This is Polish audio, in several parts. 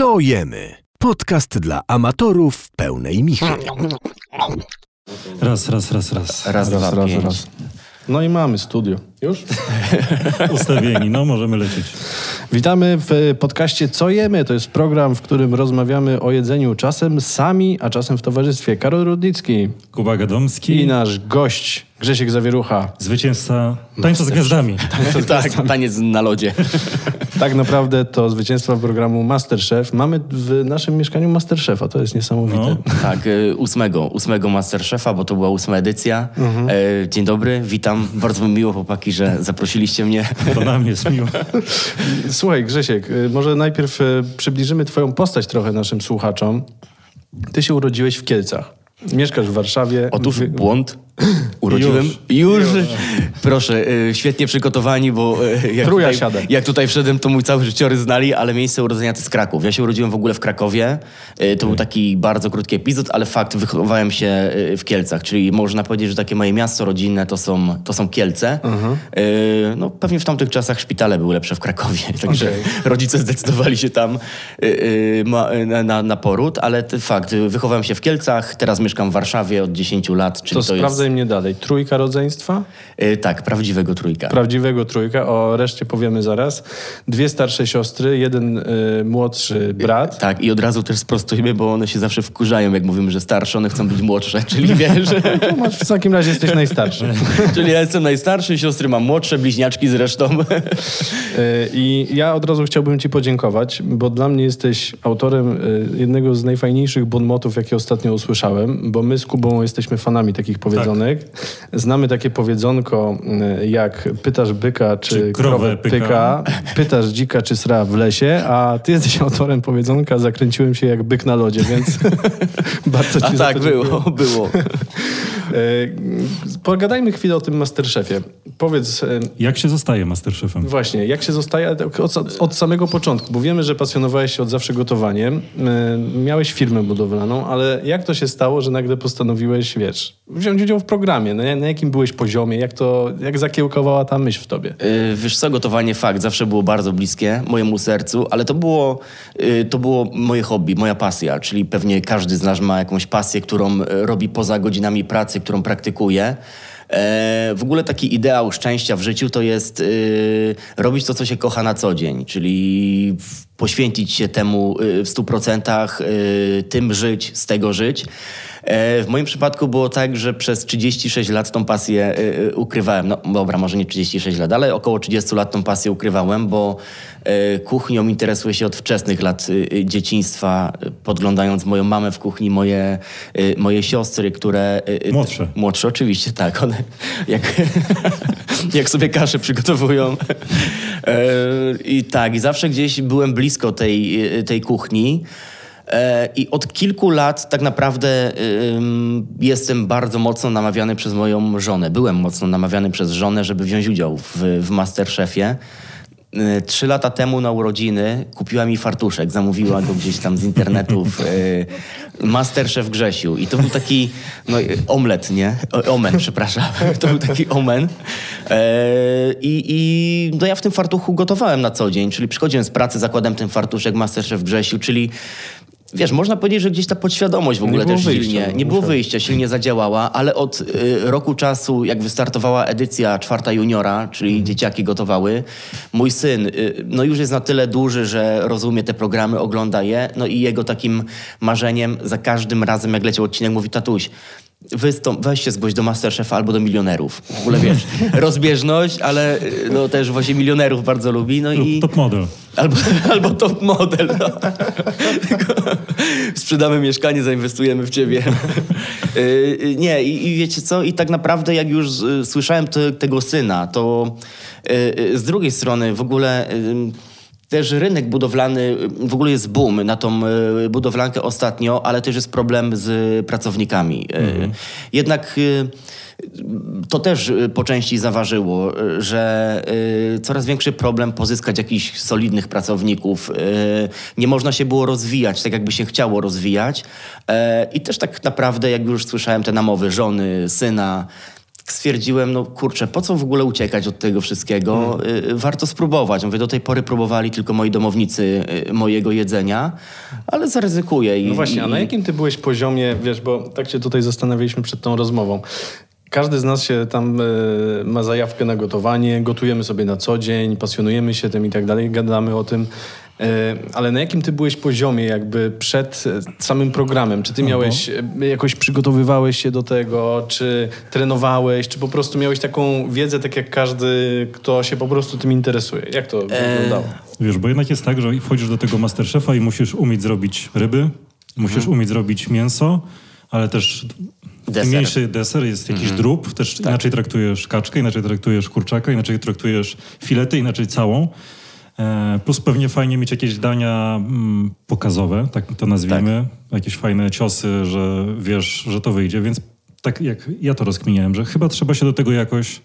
Co jemy? Podcast dla amatorów pełnej michy. Raz, raz, raz, raz. Raz, Raz, raz, raz. No i mamy studio. Już? Ustawieni, no możemy lecieć. Witamy w podcaście Co jemy? To jest program, w którym rozmawiamy o jedzeniu czasem sami, a czasem w towarzystwie. Karol Rudnicki Kuba Gadomski, i nasz gość Grzesiek Zawierucha. zwycięzca Tańca z Gwiazdami. tak, taniec na lodzie. Tak naprawdę to zwycięstwa programu Masterchef. Mamy w naszym mieszkaniu Masterchefa, to jest niesamowite. No. tak, y, ósmego, ósmego Masterchefa, bo to była ósma edycja. E, dzień dobry, witam. Bardzo mi miło, chłopaki, że zaprosiliście mnie. To nam jest miło. Słuchaj Grzesiek, y, może najpierw y, przybliżymy twoją postać trochę naszym słuchaczom. Ty się urodziłeś w Kielcach. Mieszkasz w Warszawie. Otóż błąd. Urodziłem. Już. Proszę, y, świetnie przygotowani, bo y, jak Truja tutaj, jak tutaj wszedłem, to mój cały życiorys znali, ale miejsce urodzenia to jest Kraków. Ja się urodziłem w ogóle w Krakowie. Y, To był taki bardzo krótki epizod, ale fakt, wychowałem się w Kielcach, czyli można powiedzieć, że takie moje miasto rodzinne to są, to są Kielce. Mhm. No pewnie w tamtych czasach szpitale były lepsze w Krakowie, także Okej. rodzice zdecydowali się tam na, na, na poród, ale fakt, wychowałem się w Kielcach, teraz mieszkam w Warszawie od 10 lat, czyli To to, jest... mnie dalej. Trójka rodzeństwa? Y, tak, prawdziwego trójka. Prawdziwego trójka, o reszcie powiemy zaraz. Dwie starsze siostry, jeden y, młodszy brat. tak, i od razu też sprostujmy, bo one się zawsze wkurzają, jak mówimy, że starsze, one chcą być młodsze, czyli wiesz, To masz, w takim razie jesteś najstarszy. czyli ja jestem najstarszy, siostry mam młodsze, bliźniaczki zresztą. I ja od razu chciałbym Ci podziękować, bo dla mnie jesteś autorem jednego z najfajniejszych bonmotów, jakie ostatnio usłyszałem, bo my z Kubą jesteśmy fanami takich Znamy takie powiedzonko, y, jak pytasz byka, czy, Czy krowę pyka. pyka, pytasz dzika, czy sra w lesie, a Ty jesteś autorem powiedzonka, zakręciłem się jak byk na lodzie, więc bardzo Ci A za tak, dziękuję. było, było. Y, Pogadajmy chwilę o tym Masterchefie. Powiedz, y, Jak się zostaje Masterchefem? Właśnie, jak się zostaje od, od samego początku, bo wiemy, że pasjonowałeś się od zawsze gotowaniem, miałeś firmę budowlaną, ale jak to się stało, że nagle postanowiłeś, wiesz, wziąć udział w programie? Na, na jakim byłeś poziomie? Jak to, jak zakiełkowała ta myśl w tobie? Y, Wiesz co, gotowanie fakt zawsze było bardzo bliskie mojemu sercu, ale to było, y, to było moje hobby, moja pasja, czyli pewnie każdy z nas ma jakąś pasję, którą y, robi poza godzinami pracy, którą praktykuje. E, W ogóle taki ideał szczęścia w życiu to jest y, robić to, co się kocha na co dzień, czyli poświęcić się temu y, w stu procentach, y, tym żyć, z tego żyć. E, W moim przypadku było tak, że przez 36 lat tą pasję y, ukrywałem. No dobra, może nie 36 lat, ale około 30 lat tą pasję ukrywałem, bo e, kuchnią interesuję się od wczesnych lat dzieciństwa, podglądając moją mamę w kuchni, moje, moje siostry, które... Młodsze. Młodsze, oczywiście, tak. One jak, jak sobie kaszę przygotowują. E, I tak, i zawsze gdzieś byłem blisko tej, y, tej kuchni. E, I od kilku lat tak naprawdę jestem bardzo mocno namawiany przez moją żonę. Byłem mocno namawiany przez żonę, żeby wziąć udział w, w Masterchefie. Y, Trzy lata temu na urodziny kupiła mi fartuszek, zamówiła go gdzieś tam z internetów. y, Masterchef Grzesiu. I to był taki no, y, omlet, nie? Omen, przepraszam. To był taki omen. E, I, I no ja w tym fartuchu gotowałem na co dzień, czyli przychodziłem z pracy, zakładałem ten fartuszek Masterchef Grzesiu, czyli Wiesz, można powiedzieć, że gdzieś ta podświadomość w ogóle też wyjścia, silnie, nie było wyjścia, silnie zadziałała, ale od y, roku czasu, jak wystartowała edycja czwarta juniora, czyli Mhm. dzieciaki gotowały, mój syn y, no już jest na tyle duży, że rozumie te programy, ogląda je, no i jego takim marzeniem za każdym razem, jak leciał odcinek, mówi tatuś, Wystąp, weź się zgłoś do Masterchefa albo do milionerów. W ogóle wiesz, rozbieżność, ale y, no, też właśnie milionerów bardzo lubi. No Lub i... top model. Albo, albo top model. No. Sprzedamy mieszkanie, zainwestujemy w ciebie. Y, y, Nie, i, i wiecie co? I tak naprawdę, jak już słyszałem te, tego syna, to z drugiej strony w ogóle. Też rynek budowlany, w ogóle jest boom na tą y, budowlankę ostatnio, ale też jest problem z pracownikami. Y, Jednak y, to też po części zaważyło, że coraz większy problem pozyskać jakichś solidnych pracowników. Nie można się było rozwijać tak, jakby się chciało rozwijać. E, I też tak naprawdę, jak już słyszałem te namowy żony, syna, stwierdziłem, no kurczę, po co w ogóle uciekać od tego wszystkiego? Y, Warto spróbować. Mówię, do tej pory próbowali tylko moi domownicy y, mojego jedzenia, ale zaryzykuję. I, No właśnie, a i, na jakim ty byłeś poziomie, wiesz, bo tak się tutaj zastanawialiśmy przed tą rozmową. Każdy z nas się tam e, ma zajawkę na gotowanie, gotujemy sobie na co dzień, pasjonujemy się tym i tak dalej, gadamy o tym. E, ale na jakim ty byłeś poziomie jakby przed e, samym programem? Czy ty miałeś, e, jakoś przygotowywałeś się do tego, czy trenowałeś, czy po prostu miałeś taką wiedzę, tak jak każdy, kto się po prostu tym interesuje? Jak to wyglądało? Wiesz, bo jednak jest tak, że wchodzisz do tego Masterchefa i musisz umieć zrobić ryby, musisz Mhm. umieć zrobić mięso, ale też Deser. mniejszy deser jest jakiś Mhm. drób, też Tak. inaczej traktujesz kaczkę, inaczej traktujesz kurczaka, inaczej traktujesz filety, inaczej całą. E, plus pewnie fajnie mieć jakieś dania mm, pokazowe, tak to nazwijmy, jakieś fajne ciosy, że wiesz, że to wyjdzie, więc tak jak ja to rozkminiałem, że chyba trzeba się do tego jakoś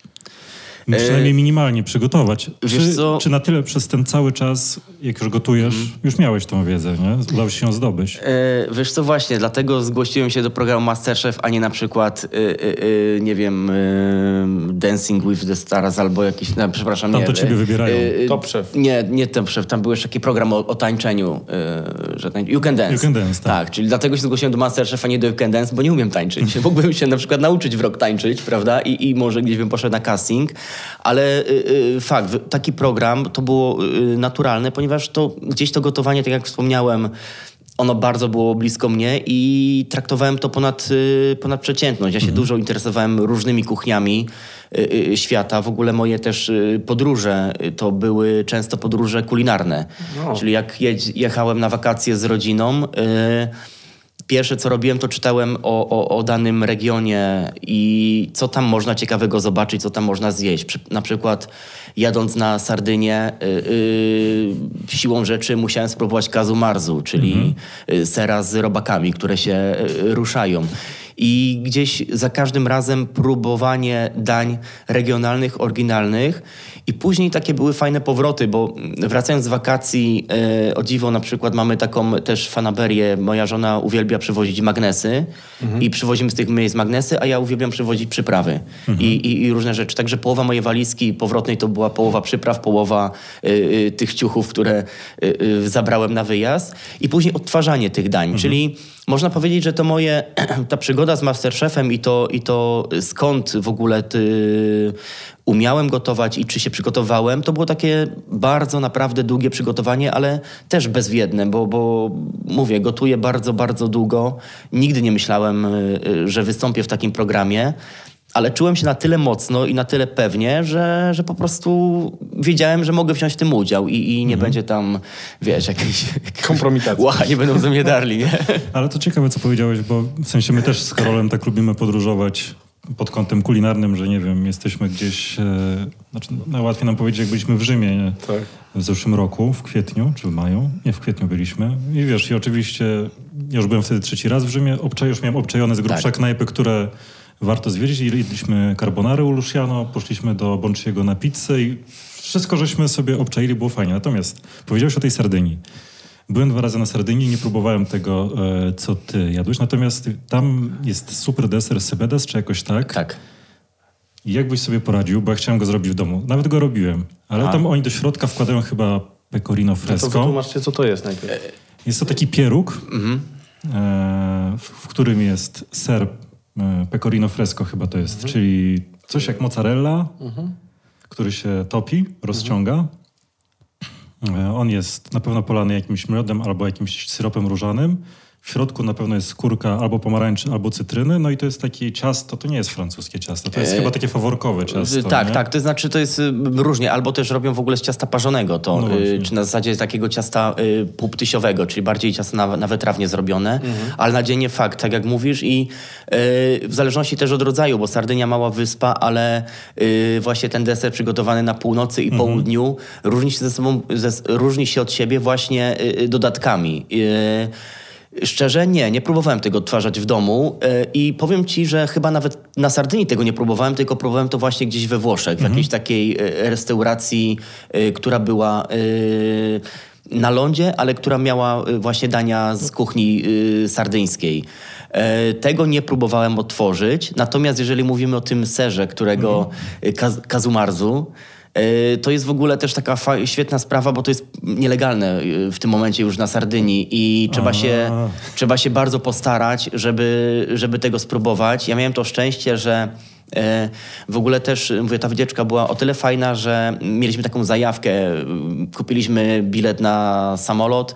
przynajmniej minimalnie przygotować. wiesz Czy, co? czy na tyle przez ten cały czas, jak już gotujesz, już miałeś tą wiedzę, nie? Udało się ją zdobyć. E, wiesz co, właśnie, dlatego zgłosiłem się do programu Masterchef, a nie na przykład, y, y, y, nie wiem, y, Dancing with the Stars albo jakiś, no, przepraszam, Tam nie. to ciebie y, wybierają. y, Top Chef. Nie, nie Top Chef, tam był jeszcze taki program o, o tańczeniu, y, że tań... You Can Dance. You Can Dance, tak. Tak, czyli dlatego się zgłosiłem do Masterchef, a nie do You Can Dance, bo nie umiem tańczyć. Mógłbym się na przykład nauczyć w rok tańczyć, prawda? I, i może gdzieś bym poszedł na casting, ale y, y, fakt, taki program to było y, naturalne, ponieważ to gdzieś to gotowanie, tak jak wspomniałem, ono bardzo było blisko mnie i traktowałem to ponad, ponad przeciętność. Ja się dużo interesowałem różnymi kuchniami świata. W ogóle moje też podróże to były często podróże kulinarne. No. Czyli jak jechałem na wakacje z rodziną, Pierwsze, co robiłem, to czytałem o, o, o danym regionie i co tam można ciekawego zobaczyć, co tam można zjeść. Na przykład jadąc na Sardynię, y, y, siłą rzeczy musiałem spróbować kazu marzu, czyli y, sera z robakami, które się y, ruszają. I gdzieś za każdym razem próbowanie dań regionalnych, oryginalnych. I później takie były fajne powroty, bo wracając z wakacji, e, o dziwo na przykład mamy taką też fanaberię. Moja żona uwielbia przywozić magnesy i przywozimy z tych miejsc magnesy, a ja uwielbiam przywozić przyprawy I, i, i różne rzeczy. Także połowa mojej walizki powrotnej to była połowa przypraw, połowa e, e, tych ciuchów, które zabrałem na wyjazd i później odtwarzanie tych dań, czyli można powiedzieć, że to moje, ta przygoda z Masterchefem i to, i to skąd w ogóle ty, umiałem gotować i czy się przygotowałem, to było takie bardzo naprawdę długie przygotowanie, ale też bezwiedne, bo, bo mówię, gotuję bardzo, bardzo długo. Nigdy nie myślałem, y, y, że wystąpię w takim programie. Ale czułem się na tyle mocno i na tyle pewnie, że, że po prostu wiedziałem, że mogę wziąć w tym udział i, i nie będzie tam, wiesz, jakiejś... Kompromitacji. Łacha, nie będą ze mnie darli, nie? Ale to ciekawe, co powiedziałeś, bo w sensie my też z Karolem tak lubimy podróżować pod kątem kulinarnym, że nie wiem, jesteśmy gdzieś, e, znaczy najłatwiej nam powiedzieć, jak byliśmy w Rzymie nie? Tak. w zeszłym roku, w kwietniu, czy w maju? Nie, w kwietniu byliśmy. I wiesz, i oczywiście, ja już byłem wtedy trzeci raz w Rzymie, obczaj, już miałem obczajone z grubsza Tak. knajpy, które warto zwiedzić. Jedliśmy carbonary u Luciano, poszliśmy do Bonciego na pizzę i wszystko żeśmy sobie obczaili, było fajnie. Natomiast powiedziałeś o tej Sardynii. Byłem dwa razy na Sardynii, nie próbowałem tego, e, co ty jadłeś, natomiast tam jest super deser Sebedas, czy jakoś tak? Tak. Jak byś sobie poradził, bo ja chciałem go zrobić w domu. Nawet go robiłem, ale A. tam oni do środka wkładają chyba pecorino No to fresco. wytłumaczcie, co to jest najpierw. Jest to taki pieróg, Mhm. e, w, którym jest ser pecorino fresco chyba to jest, czyli coś jak mozzarella, który się topi, rozciąga. E, on jest na pewno polany jakimś miodem albo jakimś syropem różanym. W środku na pewno jest skórka albo pomarańczy, albo cytryny. No i to jest takie ciasto, to nie jest francuskie ciasto, to jest E, chyba takie faworkowe ciasto. tak, nie? tak. To znaczy, to jest różnie. Albo też robią w ogóle z ciasta parzonego, to, No właśnie. czy na zasadzie takiego ciasta y, półptysiowego, czyli bardziej ciasto na, na wytrawnie zrobione. Mhm. Ale na dzień nie fakt, tak jak mówisz. I y, w zależności też od rodzaju, bo Sardynia mała wyspa, ale y, właśnie ten deser przygotowany na północy i Mhm. południu różni się ze sobą, ze, różni się od siebie właśnie dodatkami. Szczerze nie, nie próbowałem tego odtwarzać w domu e, i powiem ci, że chyba nawet na Sardynii tego nie próbowałem, tylko próbowałem to właśnie gdzieś we Włoszech, w jakiejś takiej e, restauracji, e, która była na lądzie, ale która miała właśnie dania z kuchni sardyńskiej. Tego nie próbowałem otworzyć, natomiast jeżeli mówimy o tym serze, którego y, kaz, kazumarzu, to jest w ogóle też taka świetna sprawa, bo to jest nielegalne y, w tym momencie już na Sardynii i trzeba się, trzeba się bardzo postarać, żeby, żeby tego spróbować. Ja miałem to szczęście, że e, w ogóle też, mówię, ta wycieczka była o tyle fajna, że mieliśmy taką zajawkę. Kupiliśmy bilet na samolot,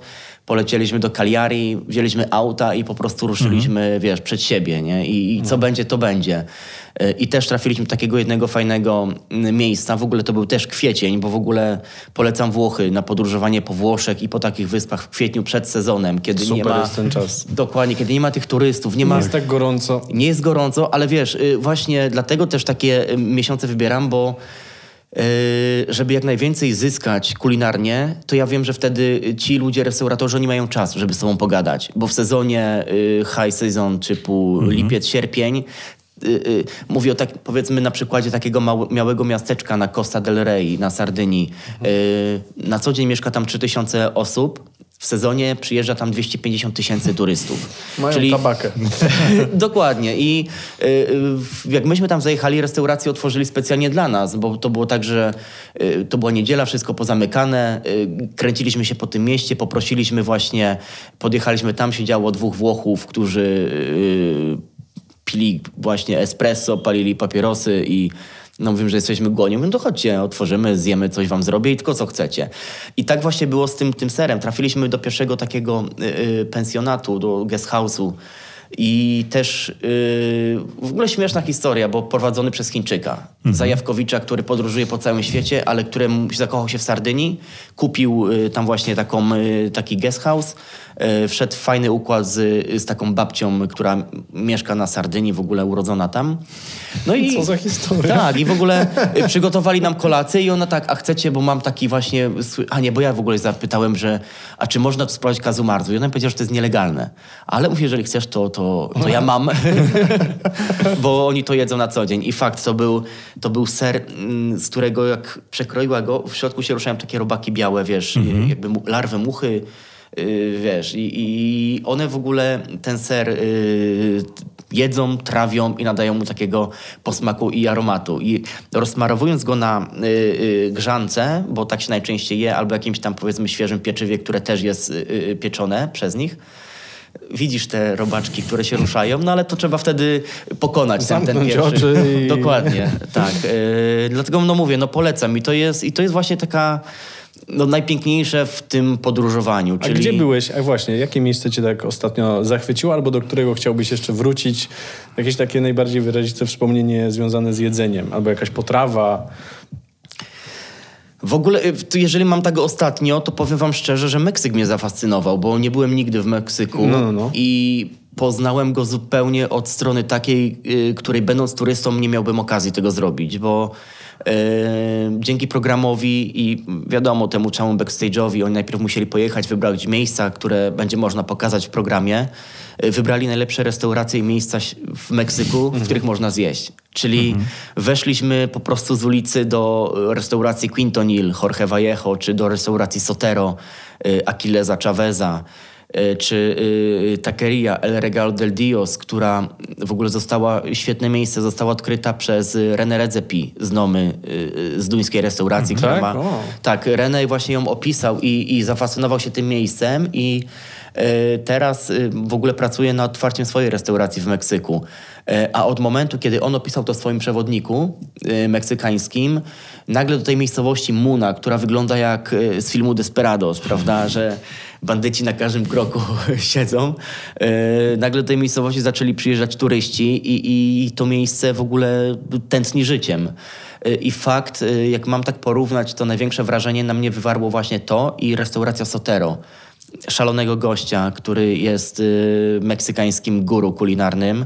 polecieliśmy do Cagliari, wzięliśmy auta i po prostu ruszyliśmy, wiesz, przed siebie, nie? I, i co będzie, to będzie. E, I też trafiliśmy do takiego jednego fajnego mm, miejsca. W ogóle to był też kwiecień, bo w ogóle polecam Włochy na podróżowanie po Włoszech i po takich wyspach w kwietniu przed sezonem, kiedy nie Super ma... jest ten czas. Dokładnie, kiedy nie ma tych turystów, nie Nie ma... jest tak gorąco. Nie jest gorąco, ale wiesz, y, właśnie dlatego też takie y, miesiące wybieram, bo y, żeby jak najwięcej zyskać kulinarnie, to ja wiem, że wtedy ci ludzie, restauratorzy, oni mają czas, żeby z sobą pogadać. Bo w sezonie y, high season typu lipiec, sierpień, y, y, mówię o tak, powiedzmy na przykładzie takiego małego miasteczka na Costa del Rey, na Sardynii. Y, na co dzień mieszka tam 3000 osób. W sezonie przyjeżdża tam 250 tysięcy turystów. Mają tabakę. Dokładnie. I y, y, jak myśmy tam zajechali, restaurację otworzyli specjalnie dla nas, bo to było tak, że y, to była niedziela, wszystko pozamykane. Y, kręciliśmy się po tym mieście, poprosiliśmy właśnie, podjechaliśmy tam, siedziało dwóch Włochów, którzy y, pili właśnie espresso, palili papierosy i no mówimy, że jesteśmy głodni. Mówię, to chodźcie, otworzymy, zjemy, coś wam zrobię i tylko co chcecie. I tak właśnie było z tym, tym serem. Trafiliśmy do pierwszego takiego y, y, pensjonatu, do guest house'u i też y, w ogóle śmieszna historia, bo prowadzony przez Chińczyka, Zajawkowicza, który podróżuje po całym świecie, ale któremu zakochał się w Sardynii, kupił y, tam właśnie taką, y, taki guest house, y, wszedł w fajny układ z, z taką babcią, która mieszka na Sardynii, w ogóle urodzona tam. No i, Co za historia. Tak, i w ogóle y, przygotowali nam kolację i ona tak, a chcecie, bo mam taki właśnie, a nie, bo ja w ogóle zapytałem, że a czy można tu spróbować kazumarzu? I ona powiedziała, że to jest nielegalne. Ale mówię, jeżeli chcesz, to, to, to ja mam, bo oni to jedzą na co dzień. I fakt, to był, to był ser, mm, z którego jak przekroiła go, w środku się ruszają takie robaki białe, wiesz, jakby mu- larwy muchy, yy, wiesz, i, i one w ogóle ten ser yy, jedzą, trawią i nadają mu takiego posmaku i aromatu. I rozsmarowując go na y, y, grzance, bo tak się najczęściej je, albo jakimś tam powiedzmy świeżym pieczywie, które też jest y, y, pieczone przez nich, widzisz te robaczki, które się ruszają, no ale to trzeba wtedy pokonać ten, ten pierwszy. i- Dokładnie, tak. Y, dlatego no mówię, no polecam i to jest, i to jest właśnie taka no, najpiękniejsze w tym podróżowaniu. A czyli... gdzie byłeś? A właśnie, jakie miejsce cię tak ostatnio zachwyciło, albo do którego chciałbyś jeszcze wrócić? Jakieś takie najbardziej wyraziste wspomnienie związane z jedzeniem, albo jakaś potrawa. W ogóle, y, jeżeli mam tego ostatnio, to powiem wam szczerze, że Meksyk mnie zafascynował, bo nie byłem nigdy w Meksyku No, no, no. i poznałem go zupełnie od strony takiej, y, której będąc turystą nie miałbym okazji tego zrobić, bo dzięki programowi i wiadomo temu całemu backstage'owi, oni najpierw musieli pojechać, wybrać miejsca, które będzie można pokazać w programie. Y, Wybrali najlepsze restauracje i miejsca w Meksyku, w których można zjeść. Czyli weszliśmy po prostu z ulicy do y, restauracji Quintonil, Jorge Vallejo, czy do restauracji Sotero, y, Aquileza Chaveza, czy y, Taqueria El Regalo del Dios, która w ogóle została, świetne miejsce, została odkryta przez René Redzepi z Nomy, y, y, z duńskiej restauracji, która tak? ma... O. Tak, René właśnie ją opisał i, i zafascynował się tym miejscem i e, teraz e, w ogóle pracuje nad otwarciem swojej restauracji w Meksyku. E, a od momentu, kiedy on opisał to w swoim przewodniku e, meksykańskim, nagle do tej miejscowości Muna, która wygląda jak e, z filmu Desperados, prawda, że bandyci na każdym kroku siedzą, e, nagle do tej miejscowości zaczęli przyjeżdżać turyści i, i to miejsce w ogóle tętni życiem. Y, I fakt, y, jak mam tak porównać, to największe wrażenie na mnie wywarło właśnie to i restauracja Sotero. Szalonego gościa, który jest meksykańskim guru kulinarnym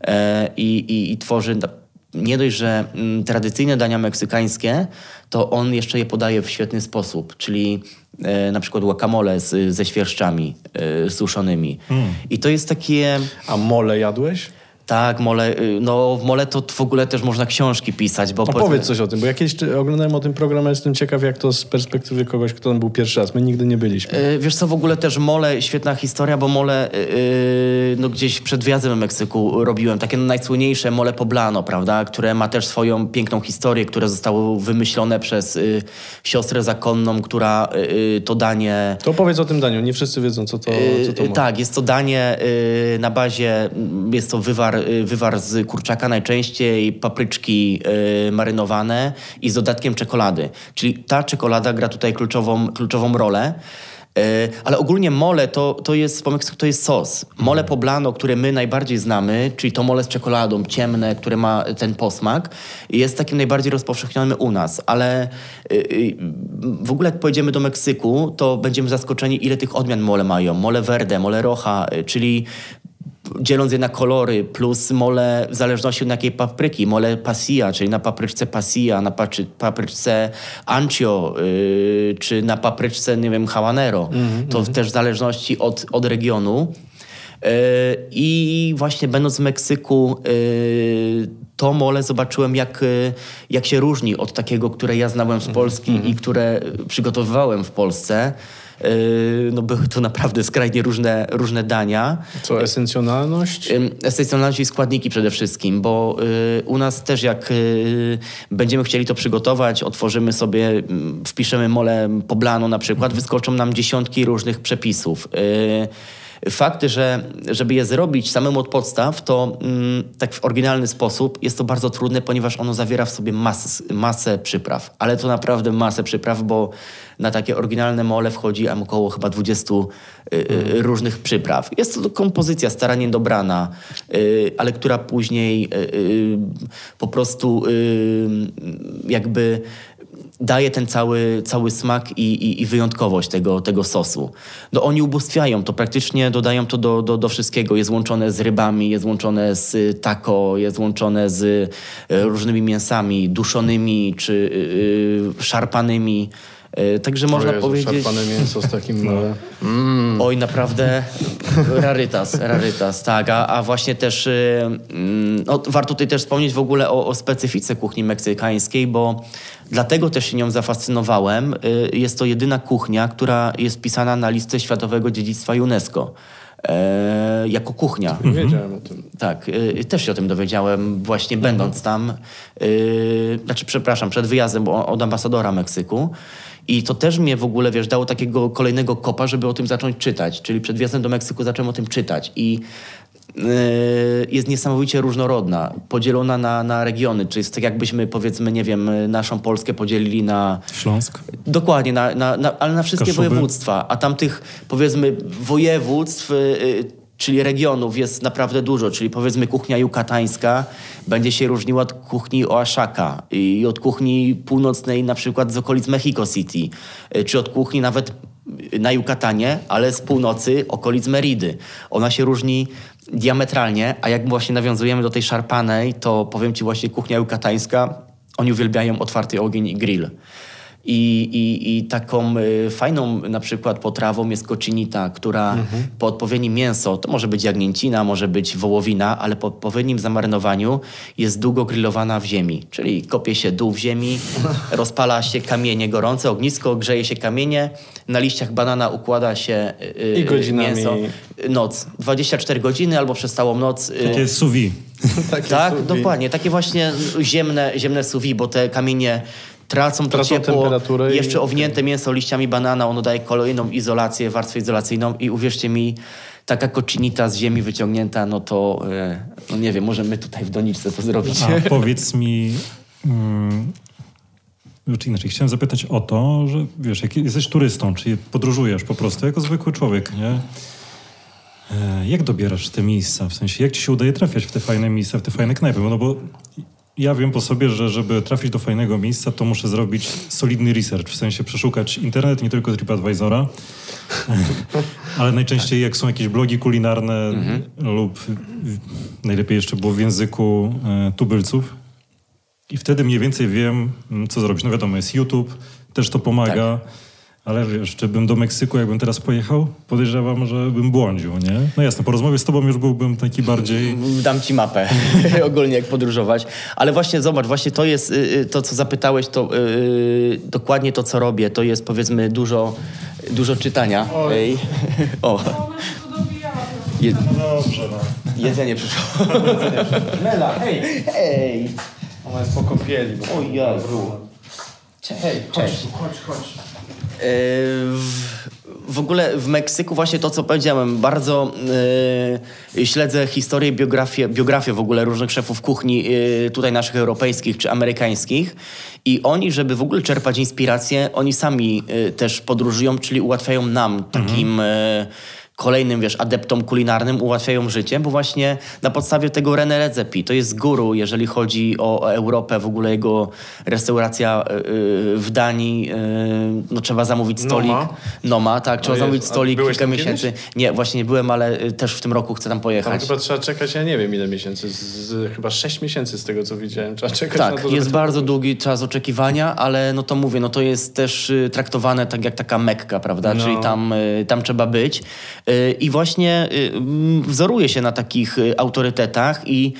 e, i, tworzy na- nie dość, że mm, tradycyjne dania meksykańskie, to on jeszcze je podaje w świetny sposób, czyli e, na przykład guacamole z, ze świerszczami e, suszonymi. I to jest takie... A mole jadłeś? Tak, mole, y, no w mole to w ogóle też można książki pisać, bo... Opowiedz coś o tym, bo ja kiedyś oglądałem o tym program, a jestem ciekaw, jak to z perspektywy kogoś, kto tam był pierwszy raz. My nigdy nie byliśmy. Y, Wiesz co, w ogóle też Mole, świetna historia, bo Mole y, no gdzieś przed wjazdem do Meksyku robiłem takie najsłynniejsze Mole Poblano, prawda, które ma też swoją piękną historię, które zostało wymyślone przez y, siostrę zakonną, która y, y, to danie... To opowiedz o tym daniu, nie wszyscy wiedzą, co to, co to Yy. Tak, jest to danie yy, na bazie, jest to wywar, yy, wywar z kurczaka najczęściej, papryczki yy, marynowane i z dodatkiem czekolady. Czyli ta czekolada gra tutaj kluczową, kluczową rolę. Yy, Ale ogólnie mole to, to, jest, to jest sos. Mole poblano, które my najbardziej znamy, czyli to mole z czekoladą, ciemne, które ma ten posmak, jest takim najbardziej rozpowszechnionym u nas. Ale w ogóle jak pojedziemy do Meksyku, to będziemy zaskoczeni, ile tych odmian mole mają. Mole verde, mole yy, czyli dzieląc je na kolory, plus mole w zależności od jakiej papryki, mole pasilla, czyli na papryczce pasilla, na papryczce ancio, yy, czy na papryczce, nie wiem, habanero. to też w zależności od, od regionu. Yy, I właśnie będąc w Meksyku, yy, to mole zobaczyłem, jak, yy, jak się różni od takiego, które ja znałem z Polski i które przygotowywałem w Polsce. Yy, No były to naprawdę skrajnie różne, różne dania. Co, esencjonalność? Esencjonalność i składniki przede wszystkim, bo y, u nas też jak y, będziemy chcieli to przygotować, otworzymy sobie, mm, wpiszemy mole poblano na przykład, wyskoczą nam dziesiątki różnych przepisów. Fakt, że żeby je zrobić samemu od podstaw, to mm, tak w oryginalny sposób jest to bardzo trudne, ponieważ ono zawiera w sobie masę, masę przypraw. Ale to naprawdę masę przypraw, bo na takie oryginalne mole wchodzi około chyba 20 y, y, różnych przypraw. Jest to kompozycja starannie dobrana, y, ale która później y, y, po prostu y, jakby daje ten cały, cały smak i, i, i wyjątkowość tego, tego sosu. No oni ubóstwiają to, praktycznie dodają to do, do, do wszystkiego. Jest łączone z rybami, jest łączone z y, taco, jest łączone z y, różnymi mięsami duszonymi czy y, y, szarpanymi. Y, Także można O Jezu, powiedzieć... Szarpane mięso z takim... mole. Oj, naprawdę rarytas, rarytas, tak. A, a właśnie też mm, no, warto tutaj też wspomnieć w ogóle o, o specyfice kuchni meksykańskiej, bo dlatego też się nią zafascynowałem. Y, Jest to jedyna kuchnia, która jest wpisana na listę Światowego Dziedzictwa UNESCO. E, jako kuchnia. Nie wiedziałem o tym. Tak, y, też się o tym dowiedziałem właśnie będąc tam, y, znaczy przepraszam, przed wyjazdem od ambasadora Meksyku. I to też mnie w ogóle, wiesz, dało takiego kolejnego kopa, żeby o tym zacząć czytać. Czyli przed wjazdem do Meksyku zacząłem o tym czytać. I y, jest niesamowicie różnorodna, podzielona na, na regiony. Czyli jest tak jakbyśmy, powiedzmy, nie wiem, naszą Polskę podzielili na Śląsk. Dokładnie, na, na, na, ale na wszystkie Kaszuby. województwa. A tam tych, powiedzmy, województw, y, y, czyli regionów jest naprawdę dużo. Czyli powiedzmy kuchnia jukatańska będzie się różniła od kuchni Oaxaca i od kuchni północnej na przykład z okolic Mexico City, y, czy od kuchni nawet na Jukatanie, ale z północy okolic Meridy. Ona się różni diametralnie, a jak właśnie nawiązujemy do tej szarpanej, to powiem ci właśnie kuchnia jukatańska, oni uwielbiają otwarty ogień i grill. I, i, I taką y, fajną na przykład potrawą jest kocinita, która po odpowiednim mięso, to może być jagnięcina, może być wołowina, ale po odpowiednim zamarynowaniu jest długo grillowana w ziemi. Czyli kopie się dół w ziemi, rozpala się kamienie gorące, ognisko, grzeje się kamienie, na liściach banana układa się y, I godzinami. mięso. Noc, 24 godziny albo przez całą noc. y, Takie. Takie tak, suwi. dokładnie. Takie właśnie ziemne, ziemne vide, bo te kamienie tracą to Tracą ciepło. temperaturę i- Jeszcze owinięte mięso liściami banana, ono daje kolejną izolację, warstwę izolacyjną i uwierzcie mi, taka kocinita z ziemi wyciągnięta, no to e, no nie wiem, może my tutaj w doniczce to zrobić. A powiedz mi, mm, czy inaczej, chciałem zapytać o to, że wiesz, jak jesteś turystą, czy podróżujesz po prostu jako zwykły człowiek, nie? E, Jak dobierasz te miejsca? W sensie, jak ci się udaje trafiać w te fajne miejsca, w te fajne knajpy? No bo ja wiem po sobie, że żeby trafić do fajnego miejsca, to muszę zrobić solidny research, w sensie przeszukać internet, nie tylko TripAdvisora, ale najczęściej jak są jakieś blogi kulinarne lub w- najlepiej jeszcze było w języku e, tubylców. I wtedy mniej więcej wiem, co zrobić. No wiadomo, jest YouTube, też to pomaga. Ale wiesz, czy bym do Meksyku, jakbym teraz pojechał, podejrzewam, że bym błądził, nie? No jasne, po rozmowie z tobą już byłbym taki bardziej... Dam ci mapę ogólnie, jak podróżować. Ale właśnie zobacz, właśnie to jest y, y, to, co zapytałeś, to y, dokładnie to, co robię. To jest powiedzmy dużo, dużo czytania. Ej. O. Je, Dobrze, no. jedzenie przyszło. Mela, hej, hej. Ona jest po kąpieli. Bo... O Jezu. Hej, cześć. Chodź, chodź. W, w ogóle w Meksyku właśnie to, co powiedziałem, bardzo e, śledzę historię, biografię, biografię w ogóle różnych szefów kuchni e, tutaj naszych europejskich czy amerykańskich. I oni, żeby w ogóle czerpać inspirację, oni sami e, też podróżują, czyli ułatwiają nam takim... E, kolejnym, wiesz, adeptom kulinarnym ułatwiają życie, bo właśnie na podstawie tego René Redzepi, to jest guru, jeżeli chodzi o Europę, w ogóle jego restauracja y, y, w Danii, y, no trzeba zamówić stolik. Noma? Noma, tak, trzeba zamówić stolik kilka tam miesięcy. Nie, właśnie nie byłem, ale też w tym roku chcę tam Tam pojechać. chyba trzeba czekać, ja nie wiem ile miesięcy, z, z, chyba 6 miesięcy z tego co widziałem. Trzeba czekać na Tak, to, jest bardzo długi czas oczekiwania, ale no to mówię, no to jest też y, traktowane tak jak taka Mekka, prawda? No. Czyli tam, y, tam trzeba być. Y, I właśnie y, mm, wzoruje się na takich y, autorytetach i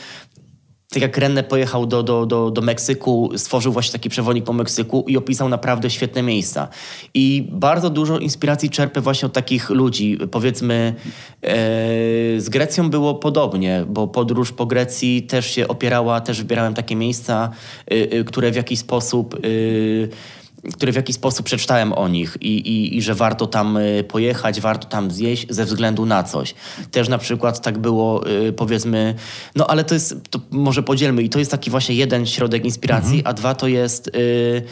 tak jak René pojechał do, do, do, do Meksyku, stworzył właśnie taki przewodnik po Meksyku i opisał naprawdę świetne miejsca. I bardzo dużo inspiracji czerpę właśnie od takich ludzi. Powiedzmy, e, z Grecją było podobnie, bo podróż po Grecji też się opierała, też wybierałem takie miejsca, y, y, które w jakiś sposób... Y, które w jakiś sposób przeczytałem o nich i, i, i że warto tam y, pojechać, warto tam zjeść ze względu na coś. Też na przykład tak było, y, powiedzmy, no ale to jest, to może podzielmy i to jest taki właśnie jeden środek inspiracji, a dwa to jest y,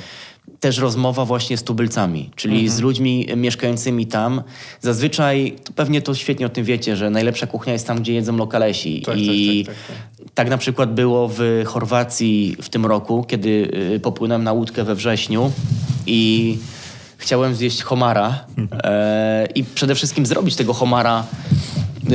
też rozmowa właśnie z tubylcami, czyli z ludźmi mieszkającymi tam. Zazwyczaj, to pewnie to świetnie o tym wiecie, że najlepsza kuchnia jest tam, gdzie jedzą lokalesi. Tak, i tak, tak, tak, tak na przykład było w Chorwacji w tym roku, kiedy y, popłynąłem na łódkę we wrześniu i chciałem zjeść homara e, i przede wszystkim zrobić tego homara y,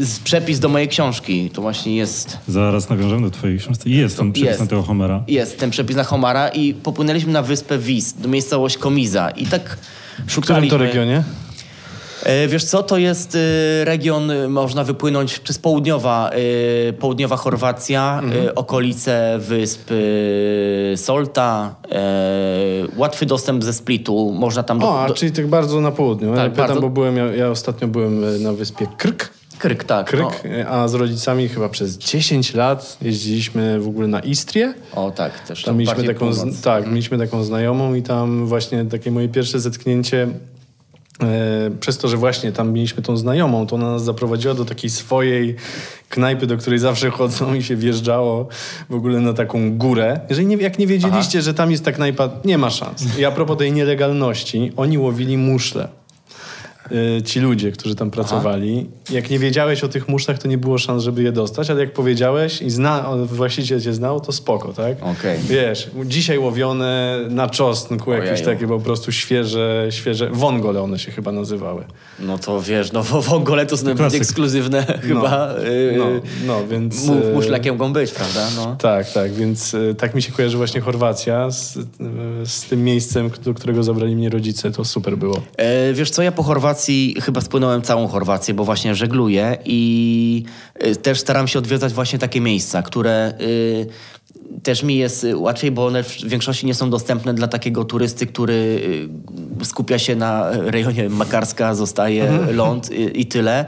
y, z przepis do mojej książki. To właśnie jest, Zaraz nawiążemy do twojej książki. Jest ten przepis Jest. na tego Homera. jest ten przepis na homara i popłynęliśmy na wyspę Vis, do miejscowość Komiza i tak W szukaliśmy... którym to regionie? E, Wiesz co, to jest y, region, y, można wypłynąć, jest południowa, południowa Chorwacja, y, okolice wysp Solta, łatwy dostęp ze Splitu, można tam... O, a do, czyli tak bardzo na południu. Tak, ja pytam, bardzo- bo byłem, ja, ja ostatnio byłem e, na wyspie Krk. Kryk, tak. Kryk, e, a z rodzicami chyba przez 10 lat jeździliśmy w ogóle na Istrię. O, tak, też Tam mieliśmy taką, z, tak, mieliśmy taką znajomą i tam właśnie takie moje pierwsze zetknięcie e, przez to, że właśnie tam mieliśmy tą znajomą, to ona nas zaprowadziła do takiej swojej knajpy, do której zawsze chodzą i się wjeżdżało w ogóle na taką górę. Jeżeli nie, jak nie wiedzieliście, że tam jest ta knajpa, nie ma szans. I a propos tej nielegalności, oni łowili muszle. E, Ci ludzie, którzy tam pracowali. Jak nie wiedziałeś o tych muszlach, to nie było szans, żeby je dostać, ale jak powiedziałeś i zna, właściciel cię znał, to spoko, tak? Okej. Wiesz, dzisiaj łowione na czosnku, jakieś takie po prostu świeże, świeże, wongole one się chyba nazywały. No to wiesz, no w w ogóle to są najbardziej ekskluzywne chyba. y, No, no, więc... E, muszlakiem mogą być, prawda? No. Tak, tak, więc tak mi się kojarzy właśnie Chorwacja z, z tym miejscem, do którego zabrali mnie rodzice, to super było. E, wiesz co, ja po Chorwacji chyba spłynąłem całą Chorwację, bo właśnie żegluję i e, też staram się odwiedzać właśnie takie miejsca, które e, też mi jest łatwiej, bo one w większości nie są dostępne dla takiego turysty, który e, skupia się na rejonie Makarska, zostaje ląd i, i tyle.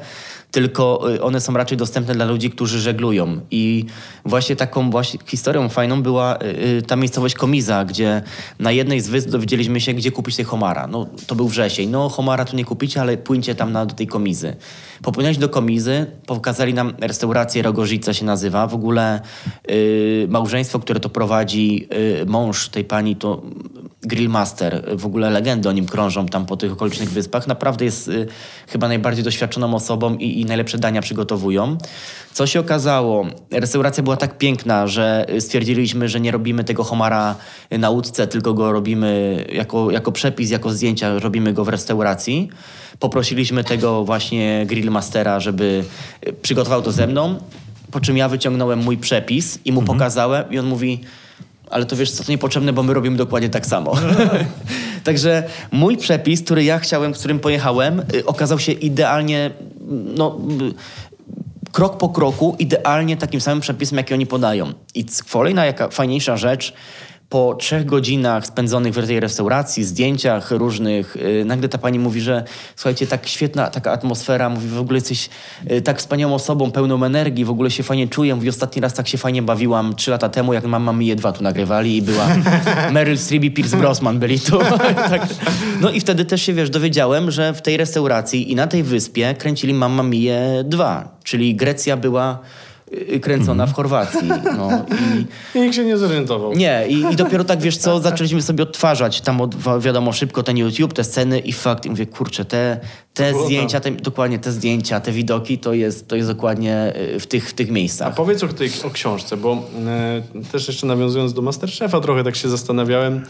Tylko y, one są raczej dostępne dla ludzi, którzy żeglują. I właśnie taką właśnie historią fajną była y, y, ta miejscowość Komiza, gdzie na jednej z wysp dowiedzieliśmy się, gdzie kupić tej homara. No, to był wrzesień. No, homara tu nie kupicie, ale płyńcie tam na, do tej Komizy. Popłynęliśmy do Komizy, pokazali nam restaurację Rogozica się nazywa. W ogóle y, małżeństwo, które to prowadzi, y, mąż tej pani to Grillmaster, w ogóle legendy o nim krążą tam po tych okolicznych wyspach. Naprawdę jest y, chyba najbardziej doświadczoną osobą i, i najlepsze dania przygotowują. Co się okazało, restauracja była tak piękna, że stwierdziliśmy, że nie robimy tego homara na łódce, tylko go robimy jako, jako przepis, jako zdjęcia, robimy go w restauracji. Poprosiliśmy tego właśnie Grillmastera, żeby przygotował to ze mną, po czym ja wyciągnąłem mój przepis i mu pokazałem i on mówi ale to wiesz co, to niepotrzebne, bo my robimy dokładnie tak samo. Także mój przepis, który ja chciałem, z którym pojechałem, y, okazał się idealnie, no, krok po kroku, idealnie takim samym przepisem, jaki oni podają. I kolejna jaka fajniejsza rzecz, po trzech godzinach spędzonych w tej restauracji, zdjęciach różnych, y, nagle ta pani mówi, że słuchajcie, tak świetna taka atmosfera, mówi, w ogóle jesteś y, tak wspaniałą osobą, pełną energii, w ogóle się fajnie czuję. Mówi, ostatni raz tak się fajnie bawiłam trzy lata temu, jak Mamma Mia 2 tu nagrywali i była Meryl Streep i Pierce Brosnan byli tu. tak. No i wtedy też się, wiesz, dowiedziałem, że w tej restauracji i na tej wyspie kręcili Mamma Mia 2, czyli Grecja była kręcona w Chorwacji. No, i, I nikt się nie zorientował. nie, i, i dopiero tak, wiesz co, zaczęliśmy sobie odtwarzać tam, od, wiadomo, szybko ten YouTube, te sceny i fakt, i mówię, kurczę, te, te zdjęcia, te, dokładnie te zdjęcia, te widoki, to jest, to jest dokładnie y, w tych, w tych A miejscach. powiedz o, tej, o książce, bo e, też jeszcze nawiązując do Masterchefa, trochę tak się zastanawiałem,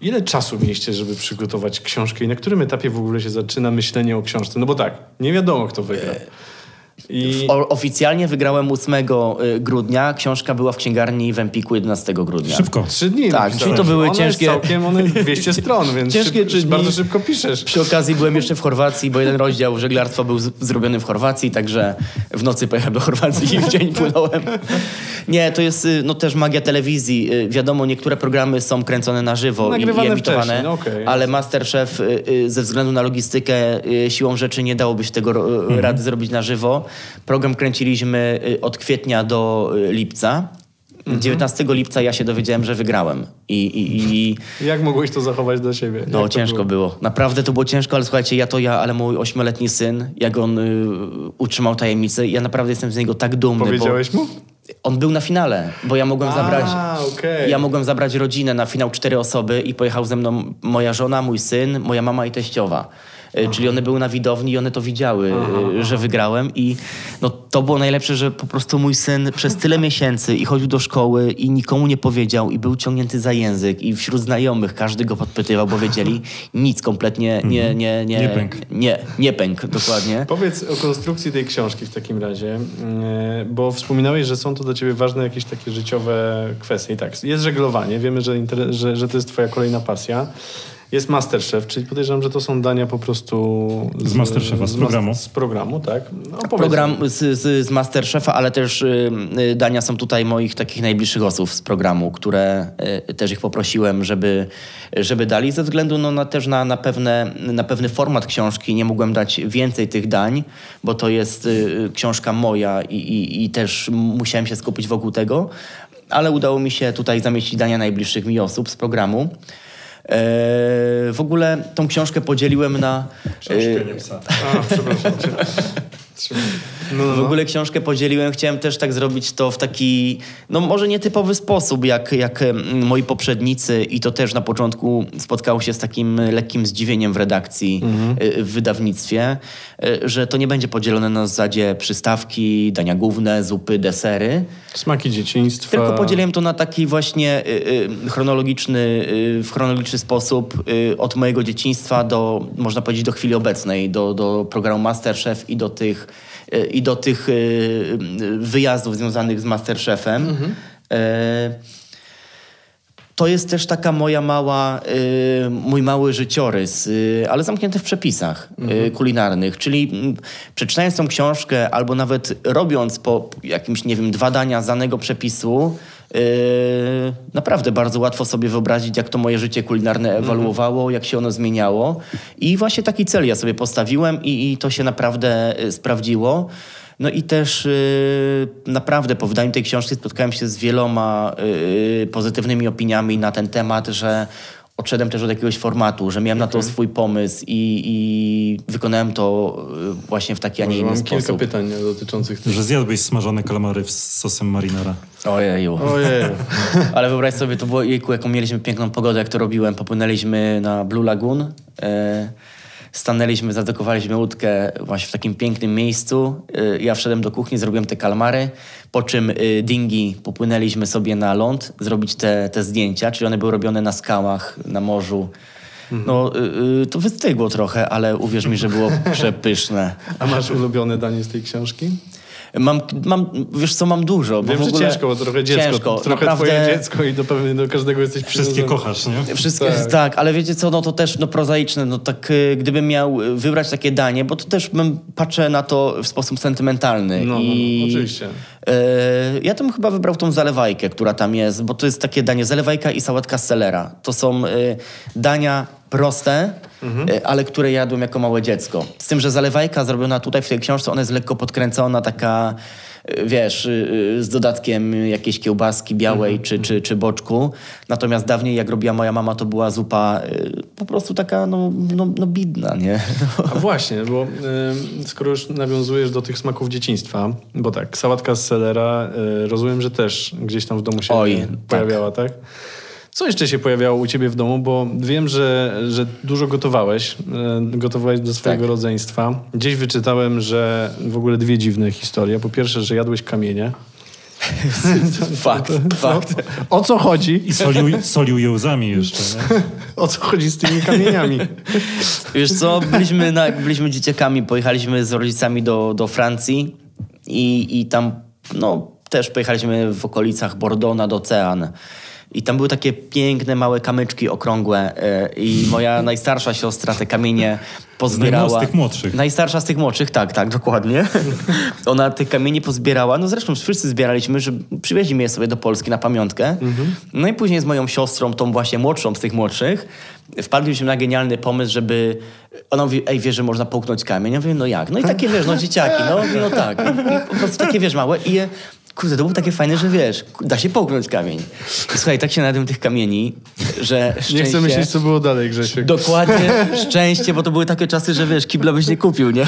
ile czasu mieliście, żeby przygotować książkę i na którym etapie w ogóle się zaczyna myślenie o książce? No bo tak, nie wiadomo, kto wygra. I O, oficjalnie wygrałem 8 y, grudnia, książka była w księgarni w Empiku 11 grudnia. Szybko. trzy dni Tak, czyli to były Ona ciężkie- Jest całkiem, one jest 200 stron, więc Ciężkie szyb, trzy dni. bardzo szybko piszesz. Przy okazji byłem jeszcze w Chorwacji, bo jeden rozdział żeglarstwa był z, zrobiony w Chorwacji, także w nocy pojechałem do Chorwacji i w dzień płynąłem. Nie, to jest y, no, też magia telewizji. Y, Wiadomo, niektóre programy są kręcone na żywo Nagrywane i, i emitowane, no okej. ale Masterchef y, ze względu na logistykę siłą rzeczy nie dałoby się tego Mhm. rady zrobić na żywo. Program kręciliśmy od kwietnia do lipca. Mhm. 19 lipca ja się dowiedziałem, że wygrałem. I, i, i Jak mogłeś to zachować dla siebie? no ciężko było? Naprawdę to było ciężko, ale słuchajcie, ja to ja, ale mój ośmioletni syn, jak on y, utrzymał tajemnicę, ja naprawdę jestem z niego tak dumny. Powiedziałeś mu? On był na finale, bo ja mogłem zabrać. A, okej. Ja mogłem zabrać rodzinę na finał cztery osoby i pojechał ze mną moja żona, mój syn, moja mama i teściowa. Y, Czyli one były na widowni i one to widziały, y, że wygrałem. I no, to było najlepsze, że po prostu mój syn przez tyle miesięcy i chodził do szkoły i nikomu nie powiedział i był ciągnięty za język i wśród znajomych każdy go podpytywał, bo wiedzieli nic kompletnie nie, nie, nie, Nie pękł. Nie, nie pękł, dokładnie. Powiedz o konstrukcji tej książki w takim razie, e, bo wspominałeś, że są to dla ciebie ważne jakieś takie życiowe kwestie. I tak, jest żeglowanie, wiemy, że, że, że to jest twoja kolejna pasja. Jest Masterchef, czyli podejrzewam, że to są dania po prostu... Z Masterchefa, z programu. Z programu, tak? No. Program z, z, z Masterchefa, ale też y, y, dania są tutaj moich takich najbliższych osób z programu, które y, też ich poprosiłem, żeby, żeby dali, ze względu no, na, też na, na, pewne, na pewny format książki. Nie mogłem dać więcej tych dań, bo to jest y, książka moja i, i, i też musiałem się skupić wokół tego, ale udało mi się tutaj zamieścić dania najbliższych mi osób z programu. E, w ogóle tą książkę podzieliłem na... y, A, przepraszam. No, no, W ogóle książkę podzieliłem, chciałem też tak zrobić to w taki, no może nietypowy sposób, jak, jak moi poprzednicy i to też na początku spotkało się z takim lekkim zdziwieniem w redakcji, y, w wydawnictwie, y, że to nie będzie podzielone na zasadzie przystawki, dania główne, zupy, desery, Smaki dzieciństwa. tylko podzieliłem to na taki właśnie y, chronologiczny, w chronologiczny sposób od mojego dzieciństwa do, można powiedzieć, do chwili obecnej, do, do programu Masterchef i do tych, i do tych y, y, wyjazdów związanych z Masterchefem. E, to jest też taka moja mała, y, mój mały życiorys, y, ale zamknięty w przepisach y, kulinarnych. Czyli przeczytając tą książkę albo nawet robiąc po jakimś, nie wiem, dwa dania z danego przepisu, y, naprawdę bardzo łatwo sobie wyobrazić, jak to moje życie kulinarne ewoluowało, jak się ono zmieniało. I właśnie taki cel ja sobie postawiłem i, i to się naprawdę y, sprawdziło. No i też y, naprawdę po wydaniu tej książki spotkałem się z wieloma y, pozytywnymi opiniami na ten temat, że odszedłem też od jakiegoś formatu, że miałem na to swój pomysł i, i wykonałem to y, właśnie w taki, a nie inny mam kilka sposób. pytań dotyczących tych... Że zjadłbyś smażone kalmary z sosem marinara. Ojeju. Ojej. Ale wyobraź sobie, to było, jejku, jaką mieliśmy piękną pogodę, jak to robiłem. Popłynęliśmy na Blue Lagoon, stanęliśmy, zadokowaliśmy łódkę właśnie w takim pięknym miejscu. E, ja wszedłem do kuchni, zrobiłem te kalmary, po czym e, dingi popłynęliśmy sobie na ląd, zrobić te, te zdjęcia, czyli one były robione na skałach, na morzu. No, y, y, to wystygło trochę, ale uwierz mi, że było przepyszne. A masz ulubione danie z tej książki? Mam, mam, wiesz co, mam dużo. Bo Wiem, w że ogóle ciężko, bo trochę dziecko. Ciężko, trochę naprawdę, twoje dziecko i do, pewnie do każdego jesteś Wszystkie kochasz, nie? Wszystkie, tak. Tak. ale wiecie co, no to też no, prozaiczne, no tak y, gdybym miał y, wybrać takie danie, bo to też bym patrzę na to w sposób sentymentalny. No, no, i, no, oczywiście. y, ja bym chyba wybrał tą zalewajkę, która tam jest, bo to jest takie danie zalewajka i sałatka z selera. To są y, dania proste, Mhm. y, ale które jadłem jako małe dziecko. Z tym, że zalewajka zrobiona tutaj w tej książce, ona jest lekko podkręcona, taka y, wiesz, y, z dodatkiem jakiejś kiełbaski białej Mhm. czy, czy, czy boczku. Natomiast dawniej, jak robiła moja mama, to była zupa po prostu taka, no, no, no bidna, nie? A właśnie, bo y, skoro już nawiązujesz do tych smaków dzieciństwa, bo tak, sałatka z selera, y, rozumiem, że też gdzieś tam w domu się Oj, pojawiała, tak? Co jeszcze się pojawiało u ciebie w domu? Bo wiem, że, że dużo gotowałeś, y, gotowałeś do swojego Tak. rodzeństwa. Gdzieś wyczytałem, że w ogóle dwie dziwne historie. Po pierwsze, że jadłeś kamienie. fakt, fakt. O co chodzi? I solił, solił je łzami jeszcze, nie? O co chodzi z tymi kamieniami? Wiesz co, byliśmy, na, byliśmy dzieciakami, pojechaliśmy z rodzicami do, do Francji i, i tam no, też pojechaliśmy w okolicach Bordeaux nad ocean. I tam były takie piękne, małe kamyczki okrągłe e, i moja najstarsza siostra te kamienie pozbierała. Z tych młodszych. Najstarsza z tych młodszych, tak, tak, dokładnie. Ona te kamienie pozbierała. No zresztą wszyscy zbieraliśmy, że przywieźliśmy je sobie do Polski na pamiątkę. No i później z moją siostrą, tą właśnie młodszą z tych młodszych, wpadliśmy na genialny pomysł, żeby... Ona mówi, ej, wiesz, że można połknąć kamień? Ja mówię, no jak? No i takie, wiesz, no dzieciaki, no, no tak. I po prostu takie, wiesz, małe i je... Kurde, to było takie fajne, że wiesz, da się połknąć kamień. I słuchaj, tak się nadałem tych kamieni, że szczęście... Nie chcę myśleć, co było dalej, Grzesiek. Dokładnie, szczęście, bo to były takie czasy, że wiesz, kibla byś nie kupił, nie?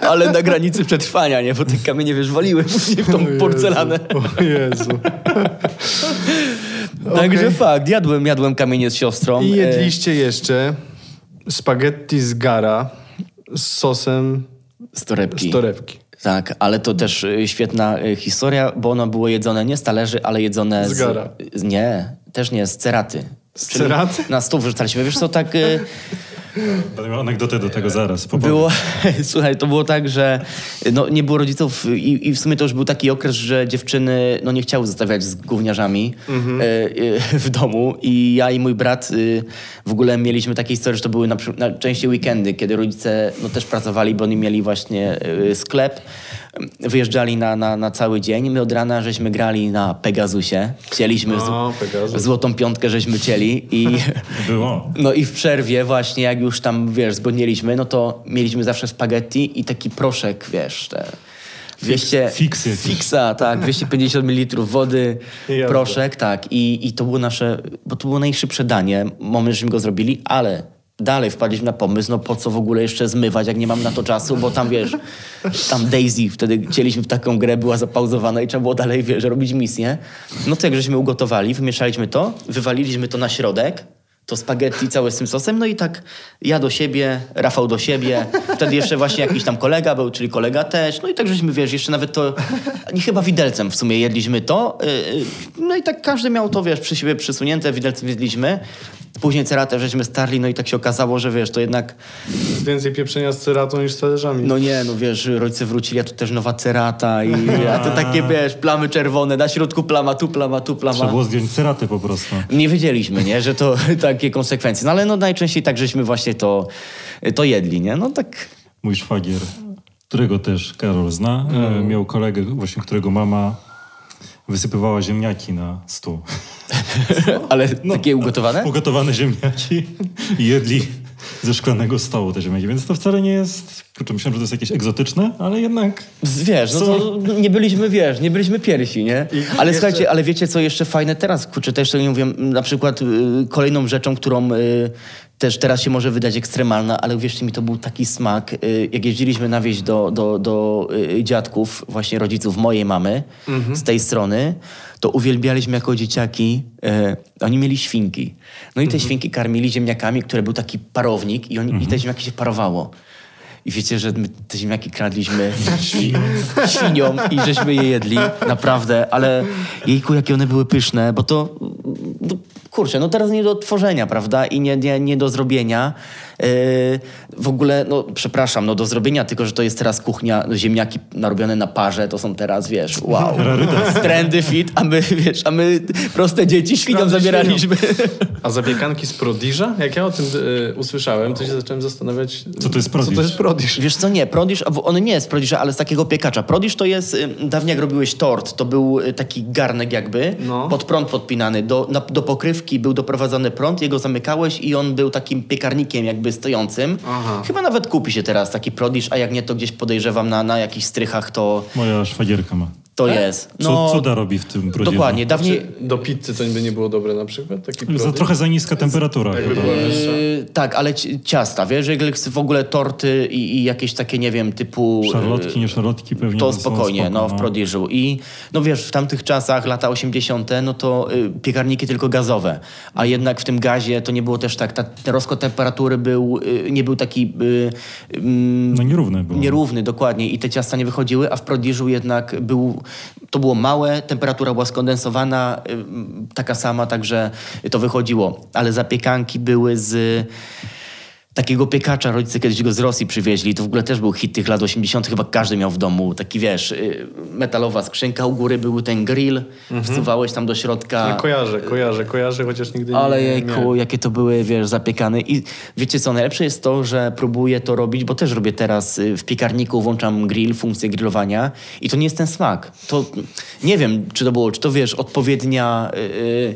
Ale na granicy przetrwania, nie? Bo te kamienie, wiesz, waliły później w tą O Jezu, porcelanę. O Jezu. Także Okej. fakt, jadłem, jadłem kamienie z siostrą. I E, jedliście jeszcze spaghetti z gara z sosem Z torebki. z torebki. Tak, ale to też e, świetna e, historia, bo ono było jedzone nie z talerzy, ale jedzone Z z nie, też nie, z ceraty. Z ceraty? Na stół wrzucaliśmy. Wiesz co, tak... e, Będę miał anegdotę do tego zaraz. Po Było, słuchaj, to było tak, że no, nie było rodziców i, i w sumie to już był taki okres, że dziewczyny no, nie chciały zostawiać z gówniarzami e, e, w domu i ja i mój brat y, w ogóle mieliśmy takie historie, że to były na, na częściej weekendy, kiedy rodzice no, też pracowali, bo oni mieli właśnie y, sklep, wyjeżdżali na, na, na cały dzień. My od rana żeśmy grali na Pegasusie, chcieliśmy No, Pegasus. złotą piątkę żeśmy cieli i... Było. No i w przerwie właśnie, jak już tam, wiesz, zgodnieliśmy, no to mieliśmy zawsze spaghetti i taki proszek, wiesz, te 200... Fix jakiś. Fixa, tak, 250 ml wody, proszek, tak. I, I to było nasze, bo to było najszybsze danie, moment, żeśmy go zrobili, ale dalej wpadliśmy na pomysł, no po co w ogóle jeszcze zmywać, jak nie mam na to czasu, bo tam, wiesz, tam Daisy, wtedy chcieliśmy w taką grę, była zapauzowana i trzeba było dalej, wiesz, robić misję. No to jak żeśmy ugotowali, wymieszaliśmy to, wywaliliśmy to na środek, to spaghetti całe z tym sosem, no i tak ja do siebie, Rafał do siebie, wtedy jeszcze właśnie jakiś tam kolega był, czyli kolega też, no i tak żeśmy, wiesz, jeszcze nawet to, nie chyba widelcem w sumie jedliśmy to, yy, yy, no i tak każdy miał to, wiesz, przy siebie przysunięte, widelcem jedliśmy, później ceratę żeśmy starli, no i tak się okazało, że wiesz, to jednak, Więcej pieprzenia z ceratą niż z talerzami. no nie, no wiesz, rodzice wrócili, a tu też nowa cerata i a to takie, wiesz, plamy czerwone, na środku plama, tu plama, tu plama. Trzeba było zdjąć ceraty po prostu. Nie wiedzieliśmy, nie, że to takie konsekwencje. No ale no najczęściej tak, żeśmy właśnie to, to jedli, nie? No tak. Mój szwagier, którego też Karol zna, e, miał kolegę właśnie, którego mama wysypywała ziemniaki na stół. Ale takie ugotowane? Ugotowane ziemniaki i jedli ze szklanego stołu te ziemniaki, więc to wcale nie jest... Myślałem, że to jest jakieś egzotyczne, ale jednak... Wiesz, no to nie byliśmy, wiesz, nie byliśmy piersi, nie? Ale słuchajcie, ale wiecie co jeszcze fajne teraz? Kurczę, też nie mówię, na przykład y, kolejną rzeczą, którą y, też teraz się może wydać ekstremalna, ale uwierzcie mi, to był taki smak. Y, jak jeździliśmy na wieś do, do, do y, dziadków, właśnie rodziców mojej mamy z tej strony, to uwielbialiśmy jako dzieciaki, y, oni mieli świnki. No i te świnki karmili ziemniakami, które był taki parownik i, oni, i te ziemniaki się parowało. I wiecie, że my te ziemniaki kradliśmy i, świniom i żeśmy je jedli, naprawdę, ale jejku, jakie one były pyszne, bo to, kurczę, no teraz nie do tworzenia, prawda, i nie, nie, nie do zrobienia. Yy, w ogóle, no przepraszam, no do zrobienia, tylko że to jest teraz kuchnia, no, ziemniaki narobione na parze, to są teraz, wiesz, wow. Trendy fit, a my, wiesz, a my proste dzieci świniom zabieraliśmy. A zapiekanki z Prodiża? Jak ja o tym e, usłyszałem, to się zacząłem zastanawiać... Co to jest Co to Prodiż? jest Prodiż? Wiesz co, nie, Prodiż, on nie jest Prodiża, ale z takiego piekacza. Prodiż to jest, y, dawniej jak robiłeś tort, to był y, taki garnek jakby, No. pod prąd podpinany. Do, na, do pokrywki był doprowadzony prąd, jego zamykałeś i on był takim piekarnikiem jakby stojącym. Aha. Chyba nawet kupi się teraz taki Prodiż, a jak nie, to gdzieś podejrzewam na, na jakichś strychach to, Moja szwagierka ma. To jest. Co, cuda robi w tym Prodiżu. Dokładnie, dawniej... Czy do pizzy to by nie było dobre na przykład? Taki Za trochę za niska temperatura. Jakby chyba. była wyższa. Yy, tak, ale ci- ciasta, wiesz, jeżeli w ogóle torty i, i jakieś takie, nie wiem, typu... yy, Szarlotki, nie szarlotki pewnie To są spokojnie, spoko, no, w Prodiżu. I no wiesz, w tamtych czasach, lata 80., no to y, piekarniki tylko gazowe. A jednak w tym gazie to nie było też tak, ta, ten rozkład temperatury był, y, nie był taki... Y, No nierówne było. Nierówny, dokładnie. I te ciasta nie wychodziły, a w Prodiżu jednak był, to było małe, temperatura była skondensowana, y, taka sama, także to wychodziło. Ale zapiekanki były z takiego piekacza, rodzice kiedyś go z Rosji przywieźli, to w ogóle też był hit tych lat 80., chyba każdy miał w domu, taki wiesz, y, metalowa skrzynka, u góry był ten grill, wsuwałeś tam do środka. No, kojarzę, kojarzę, kojarzę, chociaż nigdy Ale nie jejku, miałem. jakie to były, wiesz, zapiekane. I wiecie co, najlepsze jest to, że próbuję to robić, bo też robię teraz y, w piekarniku, włączam grill, funkcję grillowania i to nie jest ten smak. To nie wiem, czy to było, czy to wiesz, odpowiednia... Yy,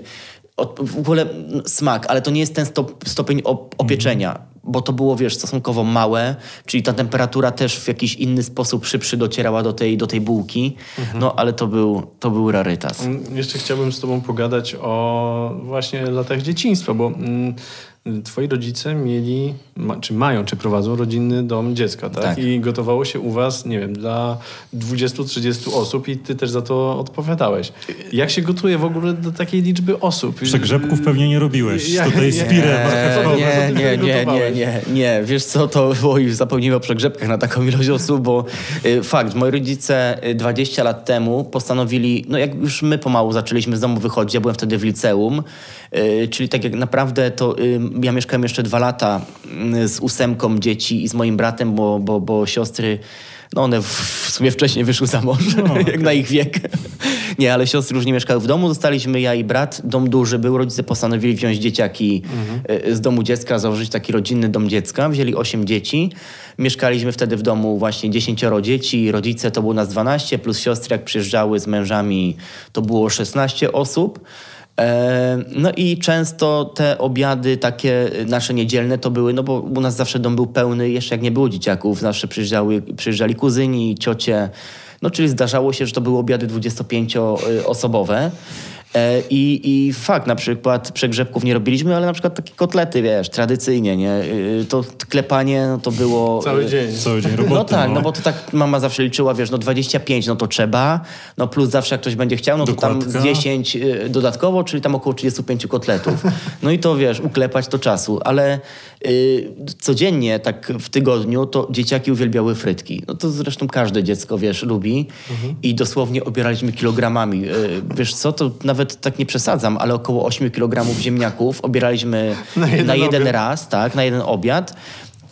od, w ogóle mm, smak, ale to nie jest ten stop, stopień op, opieczenia, bo to było, wiesz, stosunkowo małe, czyli ta temperatura też w jakiś inny sposób szybszy docierała do tej, do tej bułki, no ale to był, to był rarytas. Mm, Jeszcze chciałbym z tobą pogadać o właśnie latach dzieciństwa, bo mm, twoi rodzice mieli, ma, czy mają, czy prowadzą rodzinny dom dziecka, tak? Tak. I gotowało się u was, nie wiem, dla 20-30 osób i ty też za to odpowiadałeś. Jak się gotuje w ogóle do takiej liczby osób? Przegrzebków pewnie nie robiłeś. Ja- Tutaj nie. spirę. Nie, nie, nie, nie, nie, nie. Wiesz co, to bo już zapomniałem o przegrzebkach na taką ilość osób, bo y, fakt, moi rodzice y, 20 lat temu postanowili, no jak już my pomału zaczęliśmy z domu wychodzić, ja byłem wtedy w liceum, y, czyli tak jak naprawdę to y, ja mieszkałem jeszcze dwa lata y, z ósemką dzieci i z moim bratem, bo, bo, bo siostry no one w, w sumie wcześniej wyszły za mąż, jak na ich wiek. Nie, ale siostry już nie mieszkały w domu. Zostaliśmy ja i brat. Dom duży był. Rodzice postanowili wziąć dzieciaki e, z domu dziecka, założyć taki rodzinny dom dziecka. Wzięli osiem dzieci. Mieszkaliśmy wtedy w domu właśnie dziesięcioro dzieci. Rodzice to było nas 12, plus siostry jak przyjeżdżały z mężami to było 16 osób. E, No i często te obiady takie nasze niedzielne to były, no bo u nas zawsze dom był pełny, jeszcze jak nie było dzieciaków, zawsze przyjeżdżały, przyjeżdżali kuzyni, ciocie, no czyli zdarzało się, że to były obiady 25-osobowe. E, I, I fakt, na przykład przegrzebków nie robiliśmy, ale na przykład takie kotlety, wiesz, tradycyjnie, nie? Y, To klepanie, no to było... Cały y, dzień. Cały dzień roboty. no tak, no bo to tak mama zawsze liczyła, wiesz, no 25, no to trzeba, no plus zawsze jak ktoś będzie chciał, no to tam Dokładka. z 10 y, dodatkowo, czyli tam około 35 kotletów. No i to, wiesz, uklepać to czasu, ale y, codziennie, tak w tygodniu, to dzieciaki uwielbiały frytki. No to zresztą każde dziecko, wiesz, lubi i dosłownie obieraliśmy kilogramami. Y, wiesz co, to nawet tak nie przesadzam, ale około 8 kilogramów ziemniaków obieraliśmy Na jeden na jeden raz, tak, na jeden obiad.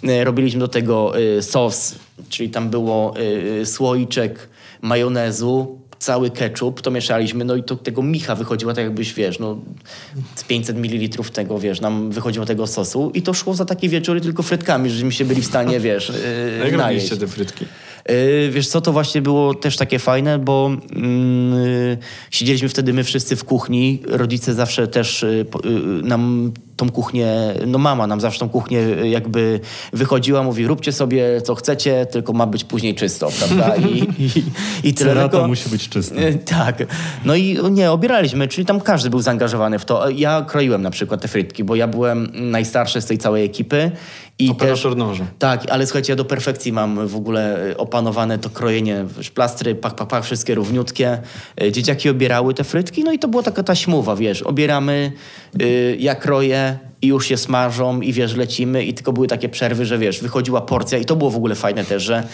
E, Robiliśmy do tego y, sos, czyli tam było y, słoiczek majonezu, cały ketchup, to mieszaliśmy, no i to tego micha wychodziła tak jakbyś, wiesz, no z 500 ml tego, wiesz, nam wychodziło tego sosu i to szło za takie wieczory tylko frytkami, żeśmy się byli w stanie, wiesz, Jak najeść. te frytki? Yy, Wiesz co, to właśnie było też takie fajne, bo mm, yy, siedzieliśmy wtedy my wszyscy w kuchni. Rodzice zawsze też po- yy, nam tą kuchnię, no mama nam zawsze tą kuchnię jakby wychodziła, mówi róbcie sobie co chcecie, tylko ma być później czysto, prawda? I, i, i tyle. Cerata musi być czysta. Tak. No i nie, obieraliśmy, czyli tam każdy był zaangażowany w to. Ja kroiłem na przykład te frytki, bo ja byłem najstarszy z tej całej ekipy. I Operator też, noża. Tak, ale słuchajcie, ja do perfekcji mam w ogóle e, opanowane to krojenie, plastry, pak, pak, pak, wszystkie równiutkie. E, Dzieciaki obierały te frytki, no i to była taka taśmowa, wiesz, obieramy, y, ja kroję i już się smażą i wiesz, lecimy i tylko były takie przerwy, że wiesz, wychodziła porcja i to było w ogóle fajne też, że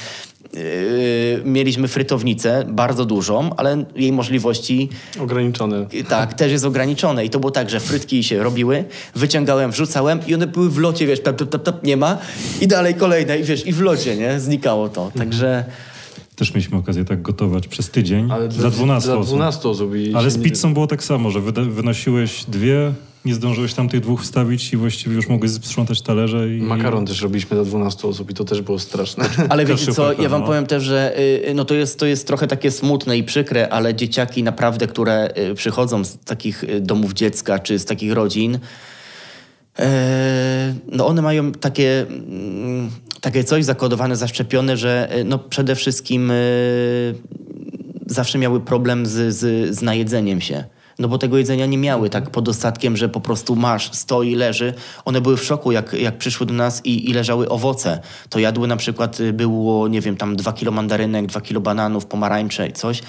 mieliśmy frytownicę, bardzo dużą, ale jej możliwości Ograniczone. tak, też jest ograniczone. I to było tak, że frytki się robiły, wyciągałem, wrzucałem i one były w locie, wiesz, tap, tap, tap, tap, nie ma i dalej kolejne i wiesz, i w locie, nie? Znikało to. Także Też mieliśmy okazję tak gotować przez tydzień Ale dla 12 dla osób. 12 osób. I Ale z nie- pizzą było tak samo, że wynosiłeś dwie, nie zdążyłeś tam tych dwóch wstawić i właściwie już mogłeś sprzątać talerze i... Makaron też robiliśmy dla 12 osób i to też było straszne. Ale wiecie co, ja wam no. powiem też, że y, no to, jest, to jest trochę takie smutne i przykre, ale dzieciaki naprawdę, które y, przychodzą z takich y, domów dziecka czy z takich rodzin, e, no one mają takie, mm, takie coś zakodowane, zaszczepione, że y, no przede wszystkim y, zawsze miały problem z, z, z najedzeniem się. No bo tego jedzenia nie miały tak pod dostatkiem, że po prostu masz, stoi, leży. One były w szoku, jak, jak przyszły do nas i, i leżały owoce. To jadły na przykład, y, było, nie wiem, tam dwa kilo mandarynek, dwa kilo bananów, pomarańcze i coś.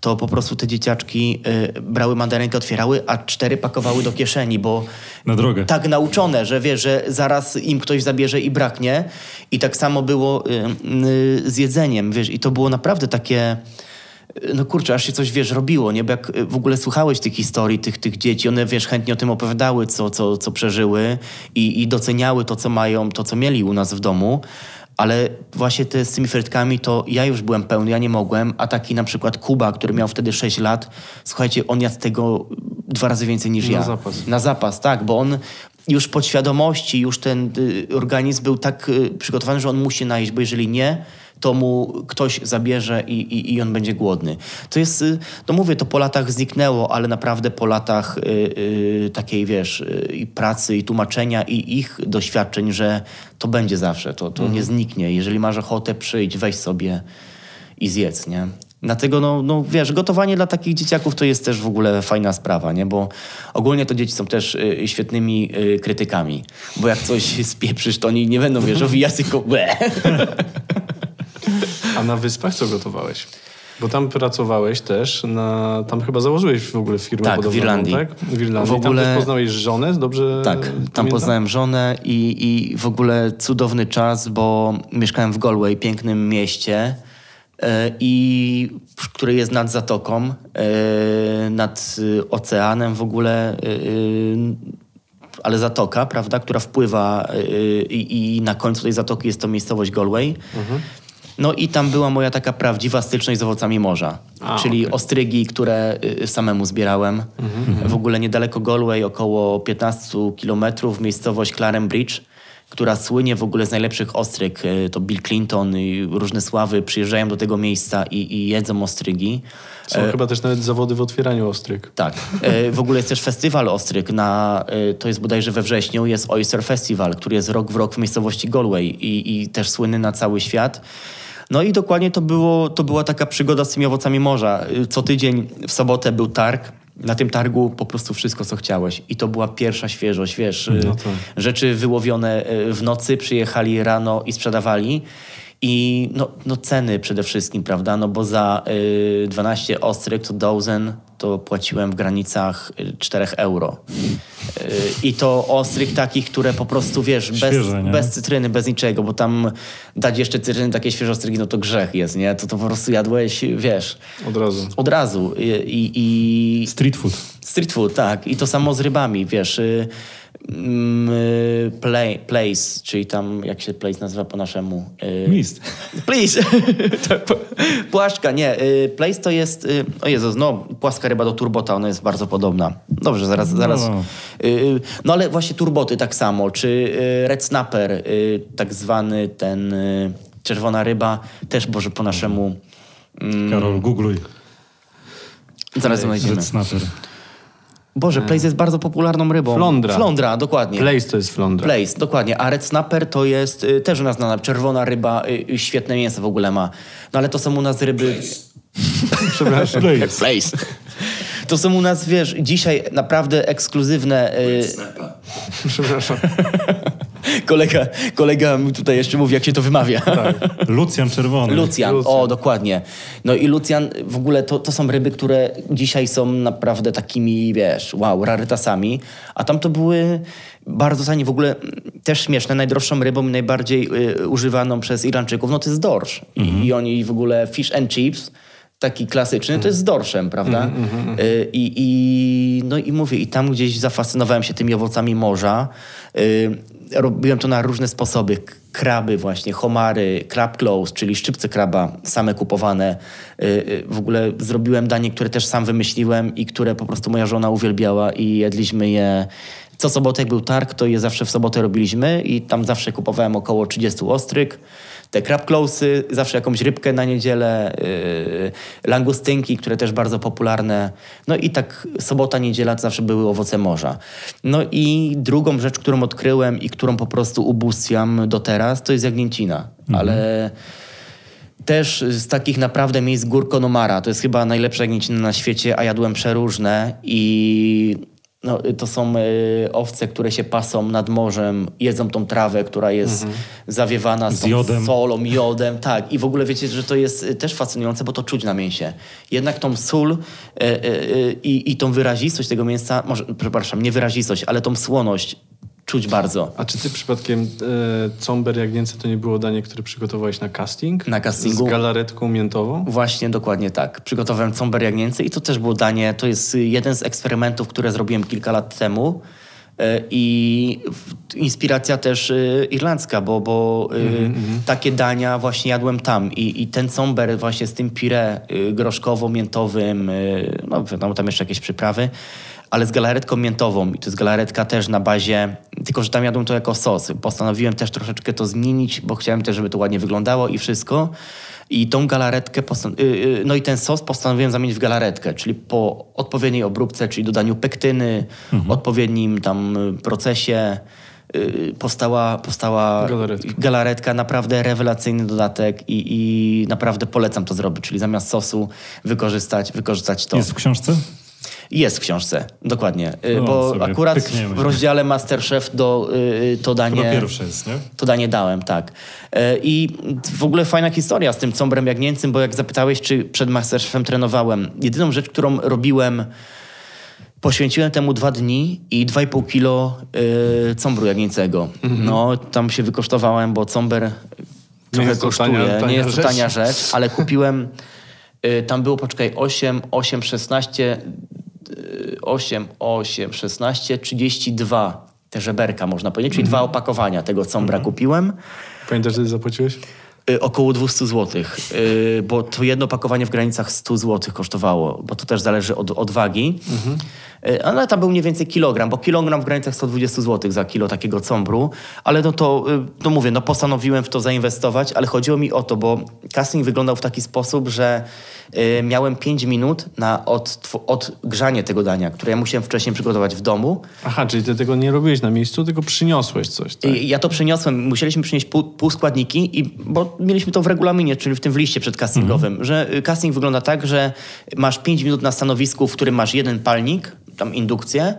To po prostu te dzieciaczki y, brały mandarynkę, otwierały, a cztery pakowały do kieszeni, bo Na drogę. tak nauczone, że wiesz, że zaraz im ktoś zabierze i braknie. I tak samo było y, y, z jedzeniem, wiesz, i to było naprawdę takie. y, No kurczę, aż się coś, wiesz, robiło, nie? Bo jak y, w ogóle słuchałeś tych historii, tych, tych dzieci, one, wiesz, chętnie o tym opowiadały, co, co, co przeżyły i, i doceniały to, co mają, to, co mieli u nas w domu. Ale właśnie te, z tymi frytkami to ja już byłem pełny, ja nie mogłem, a taki na przykład Kuba, który miał wtedy 6 lat, słuchajcie, on jadł tego dwa razy więcej niż Na ja. zapas. Na zapas, tak, bo on już podświadomości, już ten y, organizm był tak y, przygotowany, że on musi najeść, bo jeżeli nie, to mu ktoś zabierze i, i, i on będzie głodny. To jest, y, no mówię, to po latach zniknęło, ale naprawdę po latach y, y, takiej, wiesz, y, i pracy, i tłumaczenia, i ich doświadczeń, że to będzie zawsze, to, to nie zniknie. Jeżeli masz ochotę, przyjdź, weź sobie i zjedz, nie? Dlatego, no, no wiesz, gotowanie dla takich dzieciaków to jest też w ogóle fajna sprawa, nie? Bo ogólnie to dzieci są też y, świetnymi y, krytykami. Bo jak coś spieprzysz, to oni nie będą, wiesz, owijać tylko. A na Wyspach co gotowałeś? Bo tam pracowałeś też, na, tam chyba założyłeś w ogóle firmę Tak, w budowlaną, Irlandii. tak? W Irlandii. W ogóle- Tam też poznałeś żonę, dobrze Tak, tam pamiętam? poznałem żonę i, i w ogóle cudowny czas, bo mieszkałem w Galway, pięknym mieście, e, i który jest nad zatoką, e, nad y, oceanem w ogóle, ale zatoka, prawda, która wpływa i, i na końcu tej zatoki jest to miejscowość Galway. No i tam była moja taka prawdziwa styczność z owocami morza. A, czyli okej. ostrygi, które y, samemu zbierałem. W ogóle niedaleko Galway, około 15 kilometrów, miejscowość Clarenbridge, która słynie w ogóle z najlepszych ostryg. Y, To Bill Clinton i różne sławy przyjeżdżają do tego miejsca i, i jedzą ostrygi. Są chyba też nawet zawody w otwieraniu ostryg. Tak. E, W ogóle jest też festiwal ostryg. Na, e, to jest bodajże we wrześniu. Jest Oyster Festival, który jest rok w rok w miejscowości Galway i, i też słynny na cały świat. No i dokładnie to, było, to była taka przygoda z tymi owocami morza. E, Co tydzień w sobotę był targ. Na tym targu po prostu wszystko, co chciałeś. I to była pierwsza świeżość, wiesz. e, No tak. Rzeczy wyłowione e, w nocy, przyjechali rano i sprzedawali. I no, no ceny przede wszystkim, prawda? No bo za y, 12 ostryg to dozen to płaciłem w granicach y, 4 euro. Y, I to ostryg takich, które po prostu, wiesz, bez, Świeże, bez cytryny, bez niczego, bo tam dać jeszcze cytryny, takie świeże ostrygi, no to grzech jest, nie? To, to po prostu jadłeś, wiesz, Od razu. od razu. I, i, i Street food. Street food, tak. I to samo z rybami, wiesz. Y, y, play, place, czyli tam, jak się place nazywa po naszemu? Y, Mist. Please. Tak, Płaszczka, nie. y, Place to jest, y, o Jezus, no, płaska ryba do turbota, ona jest bardzo podobna. Dobrze, zaraz, zaraz. No. Y, No ale właśnie turboty tak samo, czy y, red snapper, y, tak zwany ten y, czerwona ryba, też Boże po naszemu. Mm, Karol, googluj. zaraz znajdziemy. Red Snapper. Boże, Place jest bardzo popularną rybą. Flądra. Flądra, dokładnie. Place to jest flądra. Place, dokładnie. A red snapper to jest y, też u nas znana czerwona ryba, y, y, świetne mięso w ogóle ma. No ale to są u nas ryby... Przepraszam. Place. Place. To są u nas, wiesz, dzisiaj naprawdę ekskluzywne... Y, Przepraszam. kolega, kolega mi tutaj jeszcze mówi, jak się to wymawia. Lucjan Czerwony. Lucjan, Lucjan. o dokładnie. No i Lucjan, w ogóle to, to są ryby, które dzisiaj są naprawdę takimi, wiesz, wow, rarytasami, a tam to były bardzo tanie, w ogóle mm, też śmieszne, najdroższą rybą i najbardziej y, używaną przez Irlandczyków, no to jest dorsz. I, I oni w ogóle fish and chips, taki klasyczny, to jest z dorszem, prawda? Y, I, i, no i mówię, i tam gdzieś zafascynowałem się tymi owocami morza. Robiłem to na różne sposoby. Kraby właśnie, homary, crab claws, czyli szczypce kraba, same kupowane. Y, y, W ogóle zrobiłem danie, które też sam wymyśliłem i które po prostu moja żona uwielbiała i jedliśmy je co sobotę, jak był targ, to je zawsze w sobotę robiliśmy i tam zawsze kupowałem około 30 ostryg. Te crab clawsy, zawsze jakąś rybkę na niedzielę, yy, langustynki, które też bardzo popularne. No i tak sobota, niedziela to zawsze były owoce morza. No i drugą rzecz, którą odkryłem i którą po prostu ubóstwiam do teraz, to jest jagnięcina. Ale też z takich naprawdę miejsc gór Konomara. To jest chyba najlepsza jagnięcina na świecie, a jadłem przeróżne i no, to są y, owce, które się pasą nad morzem, jedzą tą trawę, która jest zawiewana z, Z jodem. solą, miodem. Tak, i w ogóle wiecie, że to jest y, też fascynujące, bo to czuć na mięsie. Jednak tą sól y, y, y, i, i tą wyrazistość tego mięsa, może, przepraszam, nie wyrazistość, ale tą słoność czuć bardzo. A czy ty przypadkiem e, comber jagnięce to nie było danie, które przygotowałeś na casting? Na castingu? Z galaretką miętową? Właśnie, dokładnie tak. Przygotowałem comber jagnięcy i to też było danie, to jest jeden z eksperymentów, które zrobiłem kilka lat temu. Y, I inspiracja też y, irlandzka, bo, bo y, takie dania właśnie jadłem tam. I, I ten comber właśnie z tym pire y, groszkowo-miętowym, y, no wiadomo, tam jeszcze jakieś przyprawy, ale z galaretką miętową. I to jest galaretka też na bazie, tylko że tam jadłem to jako sos. Postanowiłem też troszeczkę to zmienić, bo chciałem też, żeby to ładnie wyglądało i wszystko. I tą galaretkę, y, y, no i ten sos postanowiłem zamienić w galaretkę, czyli po odpowiedniej obróbce, czyli dodaniu pektyny, odpowiednim tam procesie y, powstała, powstała Galaretka. galaretka, naprawdę rewelacyjny dodatek i, i naprawdę polecam to zrobić, czyli zamiast sosu wykorzystać, wykorzystać to. Jest w książce? Jest w książce, dokładnie. Y, No, bo akurat pykniemy. w rozdziale Masterchef do, y, to Chyba danie... pierwsze jest, nie? To danie dałem, tak. E, I w ogóle fajna historia z tym combrem jagnięcym, bo jak zapytałeś, czy przed Masterchefem trenowałem, jedyną rzecz, którą robiłem, poświęciłem temu dwa dni i 2,5 kilo y, combru jagnięcego. No, tam się wykosztowałem, bo comber trochę jest to kosztuje. tania- tania nie jest to tania rzecz, ale kupiłem, tam było, poczekaj, 8, 8, 16, y, 8, 8, 16, 32 te żeberka, można powiedzieć, czyli dwa opakowania tego combra kupiłem. Pamiętasz, że zapłaciłeś? Y, Około 200 zł, y, bo to jedno opakowanie w granicach 100 zł kosztowało, bo to też zależy od, od wagi. Y, Ale tam był mniej więcej kilogram, bo kilogram w granicach 120 zł za kilo takiego combru. Ale no to, no mówię, no postanowiłem w to zainwestować, ale chodziło mi o to, bo casting wyglądał w taki sposób, że miałem 5 minut na odgrzanie tego dania, które ja musiałem wcześniej przygotować w domu. Aha, czyli ty tego nie robiłeś na miejscu, tylko przyniosłeś coś, tak? Ja to przyniosłem, musieliśmy przynieść pół, pół składniki, i, bo mieliśmy to w regulaminie, czyli w tym w liście przedcastingowym, że y, casting wygląda tak, że masz 5 minut na stanowisku, w którym masz jeden palnik, tam indukcję,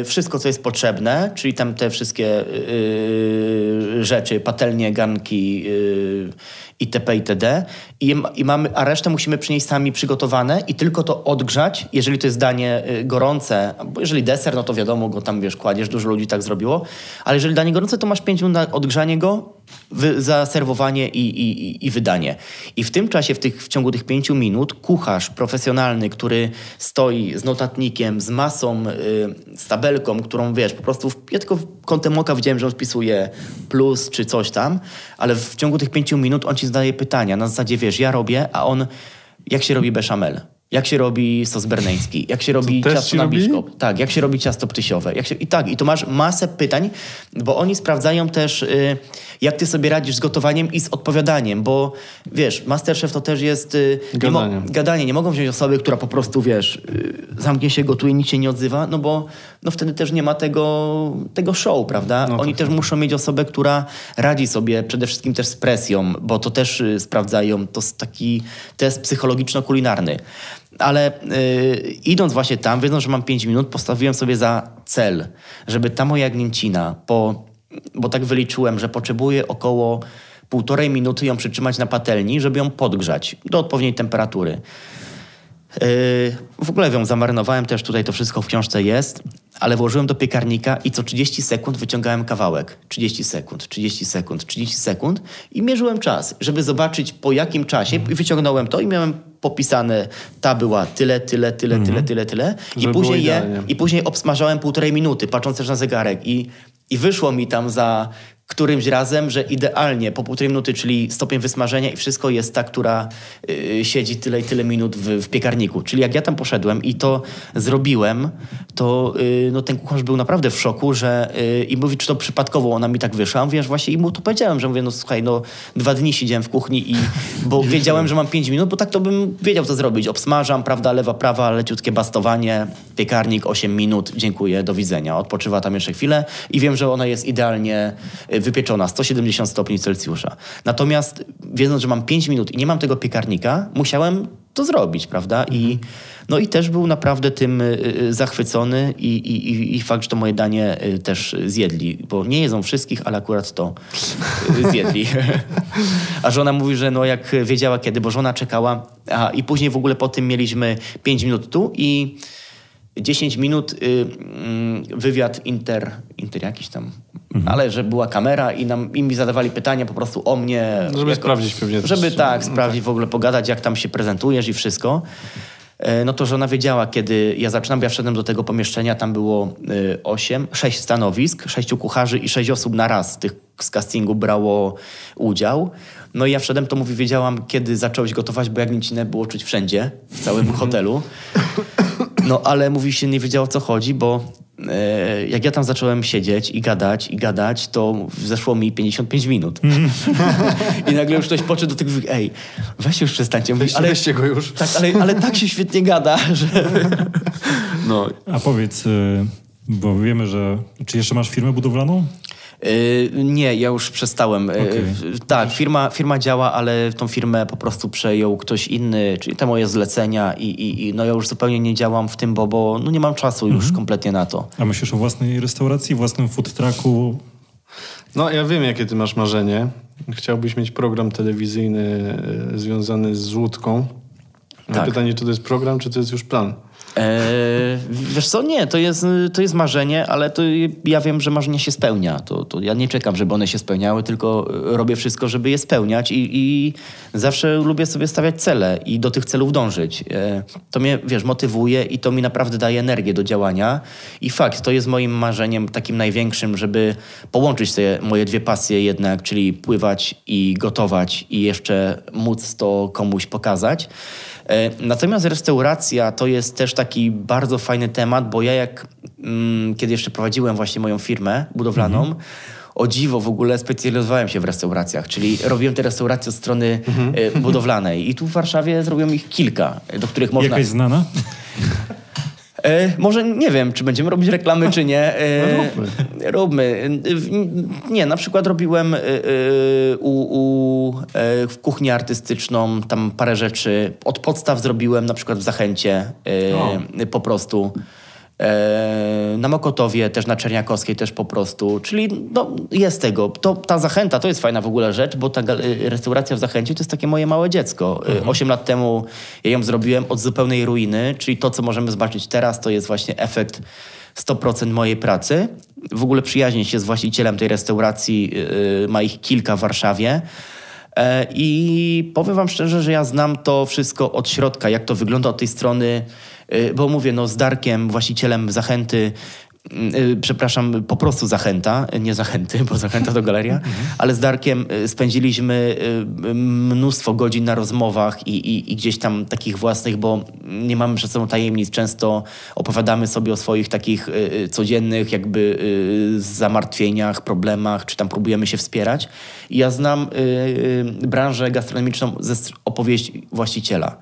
y, wszystko co jest potrzebne, czyli tam te wszystkie y, rzeczy, patelnie, garnki y, itp. itd. I, I mamy, a resztę musimy przynieść sami przygotowane i tylko to odgrzać, jeżeli to jest danie y, gorące, bo jeżeli deser, no to wiadomo, go tam wiesz, kładziesz, dużo ludzi tak zrobiło, ale jeżeli danie gorące, to masz 5 minut na odgrzanie go, wy, zaserwowanie i, i, i- wydanie. I w tym czasie, w, tych, w ciągu tych 5 minut, kucharz profesjonalny, który stoi z notatnikiem, z masą, y, z tabelką, którą wiesz, po prostu w, ja tylko kątem oka widziałem, że on wpisuje plus czy coś tam, ale w ciągu tych 5 minut on ci zadaje pytania. Na zasadzie, wiesz, ja robię, a on, jak się robi bechamel? Jak się robi sos berneński? Jak się robi też ciasto ci na robi? biszkop? Tak, jak się robi ciasto ptysiowe? Jak się, I tak, i tu masz masę pytań, bo oni sprawdzają też, y, jak ty sobie radzisz z gotowaniem i z odpowiadaniem, bo wiesz, Masterchef to też jest... Y, nie mo- Gadanie. gadanie. Nie mogą wziąć osoby, która po prostu, wiesz, y, zamknie się, gotuje, nic się nie odzywa, no bo no wtedy też nie ma tego, tego show, prawda? No to Oni też muszą mieć osobę, która radzi sobie przede wszystkim też z presją, bo to też y, sprawdzają, to jest taki test psychologiczno-kulinarny. Ale y, idąc właśnie tam, wiedząc, że mam 5 minut, postawiłem sobie za cel, żeby ta moja gnięcina po bo tak wyliczyłem, że potrzebuję około półtorej minuty ją przytrzymać na patelni, żeby ją podgrzać do odpowiedniej temperatury. Yy, w ogóle ją zamarynowałem też, tutaj to wszystko w książce jest, ale włożyłem do piekarnika i co 30 sekund wyciągałem kawałek. 30 sekund, 30 sekund, 30 sekund i mierzyłem czas, żeby zobaczyć po jakim czasie. I wyciągnąłem to i miałem popisane, ta była tyle, tyle, tyle, tyle, tyle, tyle. I Żeby później je, i później obsmażałem półtorej minuty, patrząc też na zegarek. I, i wyszło mi tam za którymś razem, że idealnie po półtorej minuty, czyli stopień wysmażenia i wszystko jest ta, która y, siedzi tyle i tyle minut w, w piekarniku. Czyli jak ja tam poszedłem i to zrobiłem, to y, no, ten kucharz był naprawdę w szoku, że y, i mówi, czy to przypadkowo ona mi tak wyszła. Że właśnie i mu to powiedziałem, że mówię, no słuchaj, no dwa dni siedziałem w kuchni i bo wiedziałem, że mam pięć minut, bo tak to bym wiedział, co zrobić. Obsmażam, prawda, lewa, prawa, leciutkie bastowanie, piekarnik, 8 minut, dziękuję, do widzenia. Odpoczywa tam jeszcze chwilę i wiem, że ona jest idealnie wypieczona, 170 stopni Celsjusza. Natomiast wiedząc, że mam 5 minut i nie mam tego piekarnika, musiałem to zrobić, prawda? I, no i też był naprawdę tym y, y, zachwycony i, i, i- fakt, że to moje danie y, też zjedli, bo nie jedzą wszystkich, ale akurat to y, zjedli. A żona mówi, że no jak wiedziała kiedy, bo żona czekała, a i później w ogóle po tym mieliśmy 5 minut tu i 10 minut y, mm, wywiad inter, inter jakiś tam, ale że była kamera i nam i mi zadawali pytania po prostu o mnie. Żeby sprawdzić pewnie Żeby tak, sprawdzić w ogóle, pogadać jak tam się prezentujesz i wszystko. E, No to żona wiedziała, kiedy ja zaczynam, ja wszedłem do tego pomieszczenia, tam było y, osiem, sześć stanowisk, sześciu kucharzy i sześć osób na raz tych z castingu brało udział. No i ja wszedłem, to mówi, wiedziałam, kiedy zacząłeś gotować, bo jak nic nie było czuć wszędzie, w całym hotelu. No ale mówi się, nie wiedział o co chodzi, bo e, jak ja tam zacząłem siedzieć i gadać, i gadać, to zeszło mi 55 minut. I nagle już ktoś podszedł do tego i mówi, ej, weź już przestańcie. Mówi, Weźcie, weźcie go już. Tak, ale, ale tak się świetnie gada, że... No. A powiedz, y, bo wiemy, że... Czy jeszcze masz firmę budowlaną? Y, nie, ja już przestałem. Y, w- tak, firma, firma działa, ale tą firmę po prostu przejął ktoś inny, czyli te moje zlecenia i, i, i no ja już zupełnie nie działam w tym, bo, bo no nie mam czasu już kompletnie na to. A myślisz o własnej restauracji, własnym food trucku? No, ja wiem, jakie ty masz marzenie. Chciałbyś mieć program telewizyjny e, związany z łódką. Tak. Pytanie, czy to jest program, czy to jest już plan? Eee, wiesz co, nie, to jest, to jest marzenie, ale to ja wiem, że marzenie się spełnia. To, to ja nie czekam, żeby one się spełniały, tylko e, robię wszystko, żeby je spełniać i, i zawsze lubię sobie stawiać cele i do tych celów dążyć. E, to mnie, wiesz, motywuje i to mi naprawdę daje energię do działania. I fakt, to jest moim marzeniem takim największym, żeby połączyć te moje dwie pasje jednak, czyli pływać i gotować i jeszcze móc to komuś pokazać. E, Natomiast restauracja to jest też taki bardzo fajny temat, bo ja jak mm, kiedy jeszcze prowadziłem właśnie moją firmę budowlaną, o dziwo w ogóle specjalizowałem się w restauracjach, czyli robiłem te restauracje od strony e, budowlanej. I tu w Warszawie zrobiłem ich kilka, do których można... Jakaś znana? E, może nie wiem, czy będziemy robić reklamy, czy nie. E, No róbmy. Róbmy. Nie, na przykład robiłem e, u, u, w kuchnię artystyczną tam parę rzeczy. Od podstaw zrobiłem na przykład w Zachęcie po prostu. E, na Mokotowie, też na Czerniakowskiej też po prostu. Czyli no, jest tego. To, ta zachęta to jest fajna w ogóle rzecz, bo ta y, restauracja w Zachęcie to jest takie moje małe dziecko. Y, Osiem lat temu ja ją zrobiłem od zupełnej ruiny, czyli to, co możemy zobaczyć teraz, to jest właśnie efekt 100% mojej pracy. W ogóle przyjaźnię się z właścicielem tej restauracji, y, ma ich kilka w Warszawie. E, I powiem wam szczerze, że ja znam to wszystko od środka, jak to wygląda od tej strony, bo mówię, no z Darkiem, właścicielem Zachęty, y, przepraszam, po prostu Zachęta, nie Zachęty, bo Zachęta to galeria, ale z Darkiem y, spędziliśmy y, mnóstwo godzin na rozmowach i, i, i gdzieś tam takich własnych, bo nie mamy przed sobą tajemnic, często opowiadamy sobie o swoich takich y, y, codziennych jakby y, zamartwieniach, problemach, czy tam próbujemy się wspierać. I ja znam y, y, branżę gastronomiczną ze opowieści właściciela.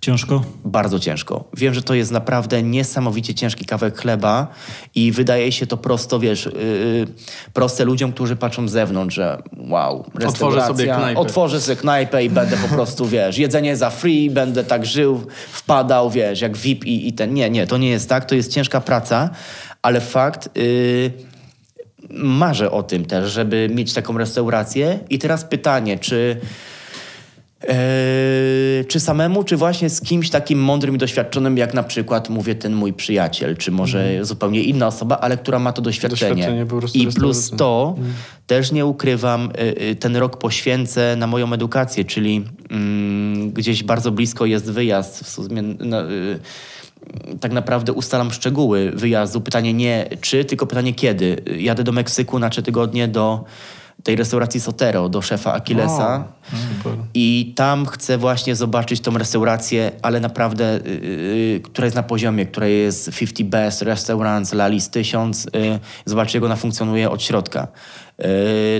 Ciężko? Bardzo ciężko. Wiem, że to jest naprawdę niesamowicie ciężki kawałek chleba i wydaje się to prosto, wiesz, yy, proste ludziom, którzy patrzą z zewnątrz, że wow, restauracja, sobie knajpę. Otworzę sobie knajpę i będę po prostu, wiesz, jedzenie za free, będę tak żył, wpadał, wiesz, jak VIP i, i ten. Nie, nie, to nie jest tak, to jest ciężka praca, ale fakt... Yy, marzę o tym też, żeby mieć taką restaurację. I teraz pytanie, czy Eee, czy samemu, czy właśnie z kimś takim mądrym i doświadczonym, jak na przykład, mówię, ten mój przyjaciel, czy może zupełnie inna osoba, ale która ma to doświadczenie. Doświadczenie I plus to, też nie ukrywam, y, y, ten rok poświęcę na moją edukację, czyli mm, gdzieś bardzo blisko jest wyjazd. W sumie, no, y, tak naprawdę ustalam szczegóły wyjazdu. Pytanie nie czy, tylko pytanie kiedy. Jadę do Meksyku na trzy tygodnie do tej restauracji Sotero, do szefa Achillesa. Super. I tam chcę właśnie zobaczyć tą restaurację, ale naprawdę, yy, która jest na poziomie, która jest 50 Best Restaurants, Lalis 1000. Yy, zobaczyć, jak ona funkcjonuje od środka. Yy,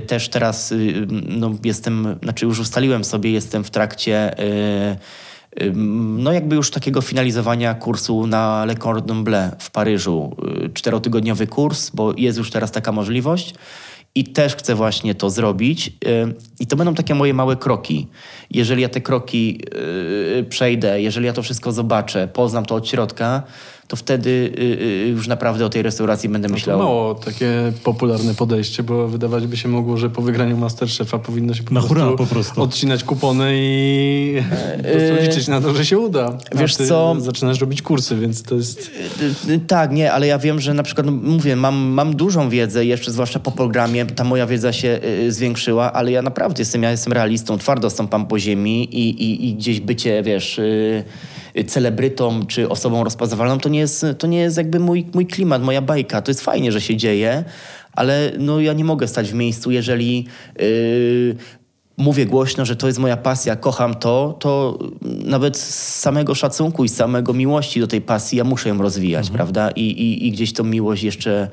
też teraz yy, no, jestem, znaczy już ustaliłem sobie, jestem w trakcie Ym, no jakby już takiego finalizowania kursu na Le Cordon Bleu w Paryżu. Y, Czterotygodniowy kurs, bo jest już teraz taka możliwość i też chcę właśnie to zrobić. Y, I to będą takie moje małe kroki. Jeżeli ja te kroki y, przejdę, jeżeli ja to wszystko zobaczę, poznam to od środka, to wtedy y, y, już naprawdę o tej restauracji będę No to myślał. mało takie popularne podejście, bo wydawać by się mogło, że po wygraniu Masterchefa powinno się po, Na prostu, po prostu. odcinać kupony i po prostu liczyć na to, że się uda. A Wiesz ty co? Zaczynasz robić kursy, więc to jest... Y, Tak, nie, ale ja wiem, że na przykład, no, mówię, mam, mam dużą wiedzę, jeszcze zwłaszcza po programie, ta moja wiedza się y, zwiększyła, ale ja naprawdę jestem, ja jestem realistą, twardo stąpam po ziemi i, i, i gdzieś bycie, wiesz, y, celebrytą czy osobą rozpoznawalną, to nie jest, to nie jest jakby mój, mój klimat, moja bajka. To jest fajnie, że się dzieje, ale no, ja nie mogę stać w miejscu, jeżeli... y, mówię głośno, że to jest moja pasja, kocham to, to nawet z samego szacunku i z samego miłości do tej pasji ja muszę ją rozwijać, prawda? I, i, I gdzieś tą miłość jeszcze,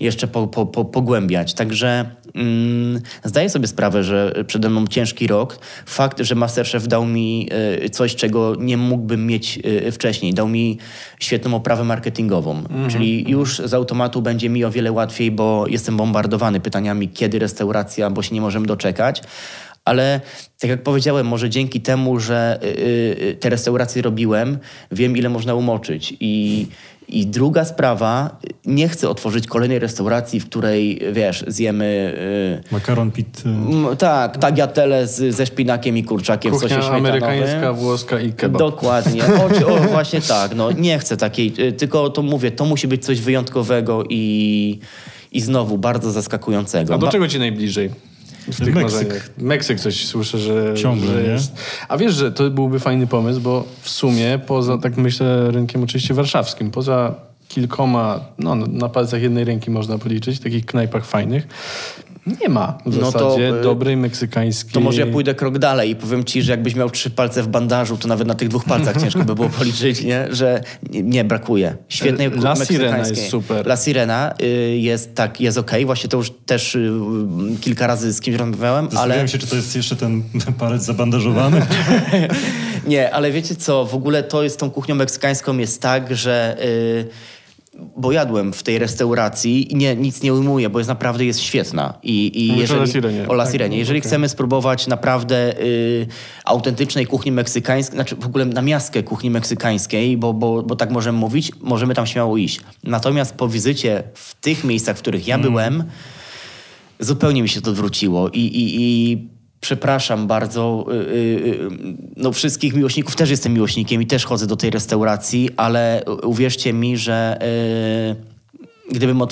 jeszcze po, po, po, pogłębiać. Także mm, zdaję sobie sprawę, że przede mną ciężki rok. Fakt, że Masterchef dał mi y, coś, czego nie mógłbym mieć y, wcześniej. Dał mi świetną oprawę marketingową. Czyli już z automatu będzie mi o wiele łatwiej, bo jestem bombardowany pytaniami, kiedy restauracja, bo się nie możemy doczekać. Ale tak jak powiedziałem, może dzięki temu, że y, y, te restauracje robiłem, wiem ile można umoczyć. I, I druga sprawa, nie chcę otworzyć kolejnej restauracji, w której, wiesz, zjemy... Makaron pit. Y, m, tak, tagliatelle z, ze szpinakiem i kurczakiem w sosie Kuchnia śmietanowym. amerykańska, włoska i kebab. Dokładnie. O, czy- o, właśnie tak. No, nie chcę takiej, y, tylko to mówię, to musi być coś wyjątkowego i, i znowu bardzo zaskakującego. A do czego ci najbliżej? W tych Meksyk. marzeniach? Meksyk coś słyszę, że, Ciągle, że nie? jest. A wiesz, że to byłby fajny pomysł, bo w sumie poza, tak myślę, rynkiem oczywiście warszawskim, poza kilkoma, no na palcach jednej ręki można policzyć, takich knajpach fajnych, nie ma w No to, zasadzie y, dobrej meksykańskiej... To może ja pójdę krok dalej i powiem ci, że jakbyś miał trzy palce w bandażu, to nawet na tych dwóch palcach ciężko by było policzyć, nie? że nie, brakuje. Świetnej La. Sirena jest super. La Sirena y, jest tak, jest okej. Właśnie to już też y, y, kilka razy z kimś rozmawiałem, ale... Zastanawiam się, czy to jest jeszcze ten palec zabandażowany. Nie, ale wiecie co, w ogóle to jest tą kuchnią meksykańską jest tak, że... y, bo jadłem w tej restauracji i nie, nic nie ujmuję, bo jest naprawdę jest świetna. I, i Mówisz o jeżeli, La Sirenie. O La Tak, Sirenie. Jeżeli okej. chcemy spróbować naprawdę y, autentycznej kuchni meksykańskiej, znaczy w ogóle na miastkę kuchni meksykańskiej, bo, bo, bo tak możemy mówić, możemy tam śmiało iść. Natomiast po wizycie w tych miejscach, w których ja byłem, zupełnie mi się to odwróciło i, i, i przepraszam bardzo y, y, y, no wszystkich miłośników, też jestem miłośnikiem i też chodzę do tej restauracji, ale uwierzcie mi, że gdybym,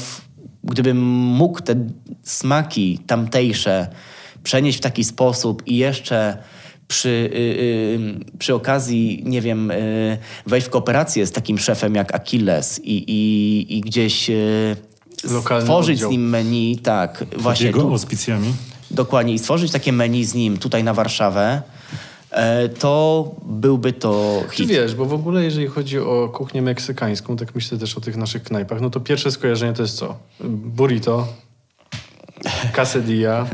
gdybym mógł te smaki tamtejsze przenieść w taki sposób i jeszcze przy, y, y, przy okazji, nie wiem, y, wejść w kooperację z takim szefem jak Achilles i, i, i gdzieś y, Lokalny stworzyć oddział. z nim menu, tak, właśnie Jego tu, auspicjami. Dokładnie, i stworzyć takie menu z nim tutaj na Warszawę, e, to byłby to Czy hit. wiesz, bo w ogóle jeżeli chodzi o kuchnię meksykańską, tak myślę też o tych naszych knajpach, no to pierwsze skojarzenie to jest co? Burrito, quesadilla,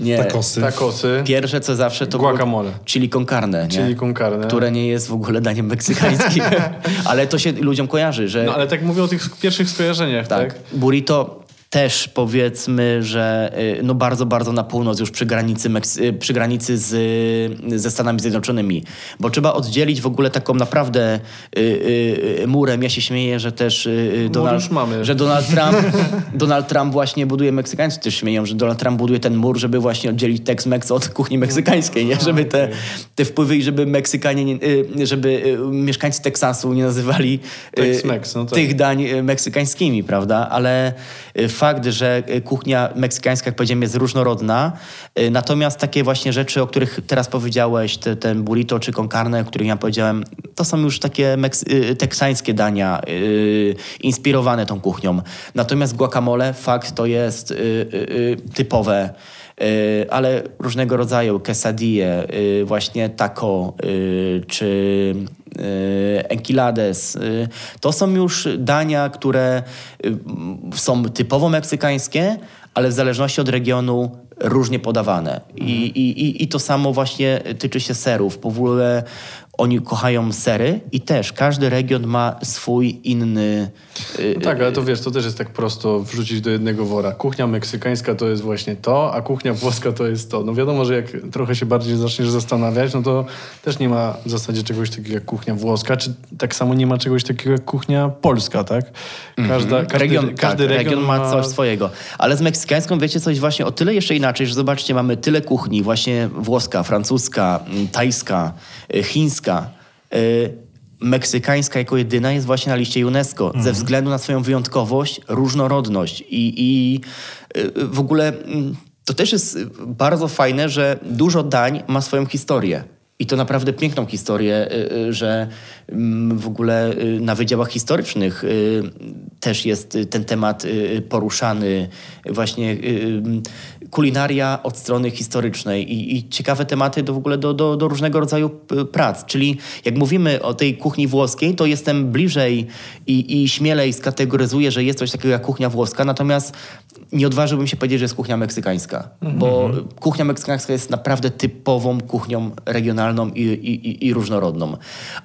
Nie, Takosy. tacosy, Pierwsze co zawsze to Guacamole. chili con carne, nie? chili con carne. które nie jest w ogóle daniem meksykańskim. Ale to się ludziom kojarzy, że No ale tak mówię o tych pierwszych skojarzeniach, tak? tak, burrito też powiedzmy, że y, no bardzo, bardzo na północ, już przy granicy, y, przy granicy z, y, ze Stanami Zjednoczonymi. Bo trzeba oddzielić w ogóle taką naprawdę y, y, murem. Ja się śmieję, że też y, Donald, że Donald Trump, Donald Trump właśnie buduje, Meksykańcy też śmieją, że Donald Trump buduje ten mur, żeby właśnie oddzielić Tex-Mex od kuchni meksykańskiej, nie? Żeby te, te wpływy i żeby Meksykanie, nie, żeby mieszkańcy Teksasu nie nazywali no tak. tych dań meksykańskimi, prawda? Ale y, fakt, że y, kuchnia meksykańska, jak powiedziałem, jest różnorodna, y, natomiast takie właśnie rzeczy, o których teraz powiedziałeś, te, ten burrito czy con carne, o których ja powiedziałem, to są już takie meks- y, teksańskie dania, y, inspirowane tą kuchnią. Natomiast guacamole, fakt, to jest y, y, y, typowe y, ale różnego rodzaju quesadille, y, właśnie taco y, czy y, enchilades. y, To są już dania, które y, są typowo meksykańskie, ale w zależności od regionu różnie podawane. I, i, I to samo właśnie tyczy się serów. W ogóle oni kochają sery i też każdy region ma swój inny... y, No tak, ale to wiesz, to też jest tak prosto wrzucić do jednego wora. Kuchnia meksykańska to jest właśnie to, a kuchnia włoska to jest to. No wiadomo, że jak trochę się bardziej zaczniesz zastanawiać, no to też nie ma w zasadzie czegoś takiego jak kuchnia włoska, czy tak samo nie ma czegoś takiego jak kuchnia polska, tak? Każda, każdy, region, każdy tak, region, ma coś swojego. Ale z meksykańską wiecie coś właśnie o tyle jeszcze inaczej, że zobaczcie, mamy tyle kuchni, właśnie włoska, francuska, mm, tajska, y, chińska. Y, Meksykańska jako jedyna jest właśnie na liście UNESCO ze względu na swoją wyjątkowość, różnorodność i, i y, w ogóle mm, to też jest bardzo fajne, że dużo dań ma swoją historię. I to naprawdę piękną historię, y, że mm, w ogóle na wydziałach historycznych też jest ten temat poruszany. Właśnie kulinaria od strony historycznej i, i ciekawe tematy do, w ogóle do, do, do różnego rodzaju prac. Czyli jak mówimy o tej kuchni włoskiej, to jestem bliżej i, i śmielej skategoryzuję, że jest coś takiego jak kuchnia włoska, natomiast nie odważyłbym się powiedzieć, że jest kuchnia meksykańska, bo kuchnia meksykańska jest naprawdę typową kuchnią regionalną i, i, i- różnorodną.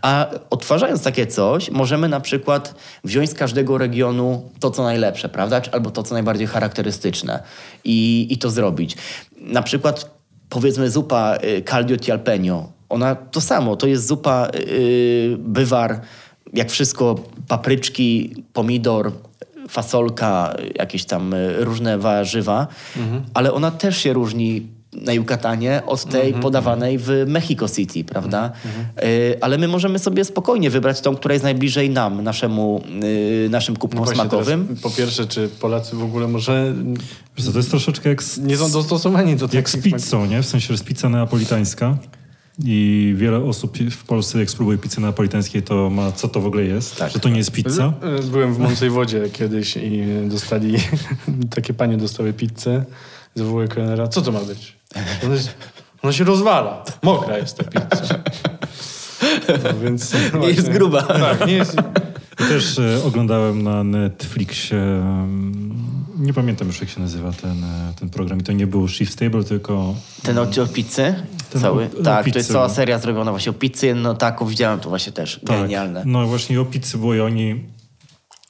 A odtwarzając takie coś, możemy na przykład wziąć z każdego regionu to, co najlepsze, prawda? Albo to, co najbardziej charakterystyczne i, i to zrobić. Na przykład powiedzmy zupa y, caldio di. Ona to samo, to jest zupa y, bywar, jak wszystko, papryczki, pomidor, fasolka, jakieś tam y, różne warzywa, ale ona też się różni na Yucatanie od tej podawanej w Mexico City, prawda? Y, ale my możemy sobie spokojnie wybrać tą, która jest najbliżej nam, naszemu, y, naszym kupnom No smakowym. teraz, po pierwsze, czy Polacy w ogóle może Wiesz to jest troszeczkę jak z, nie są dostosowani do jak z pizzą, nie? W sensie, że jest pizza neapolitańska i wiele osób w Polsce, jak spróbuje pizzy neapolitańskiej, to ma, co to w ogóle jest, Tak. że to nie jest pizza. Y, Byłem w Mącej Wodzie kiedyś i dostali, takie panie dostały pizzę. Zawołuje kelnera, co to ma być? Ona, jest, ona się rozwala. Mokra jest ta pizza. No, więc Nie jest gruba. Tak, nie jest... I też e, oglądałem na Netflixie, em, nie pamiętam już jak się nazywa ten, e, ten program i to nie był Shift Table, tylko Ten odcień o pizzy? Ten Cały? o- o tak, to pizzy, jest cała no. seria zrobiona właśnie o pizzy, no taką widziałem, to właśnie też genialne. No właśnie o pizzy było i oni...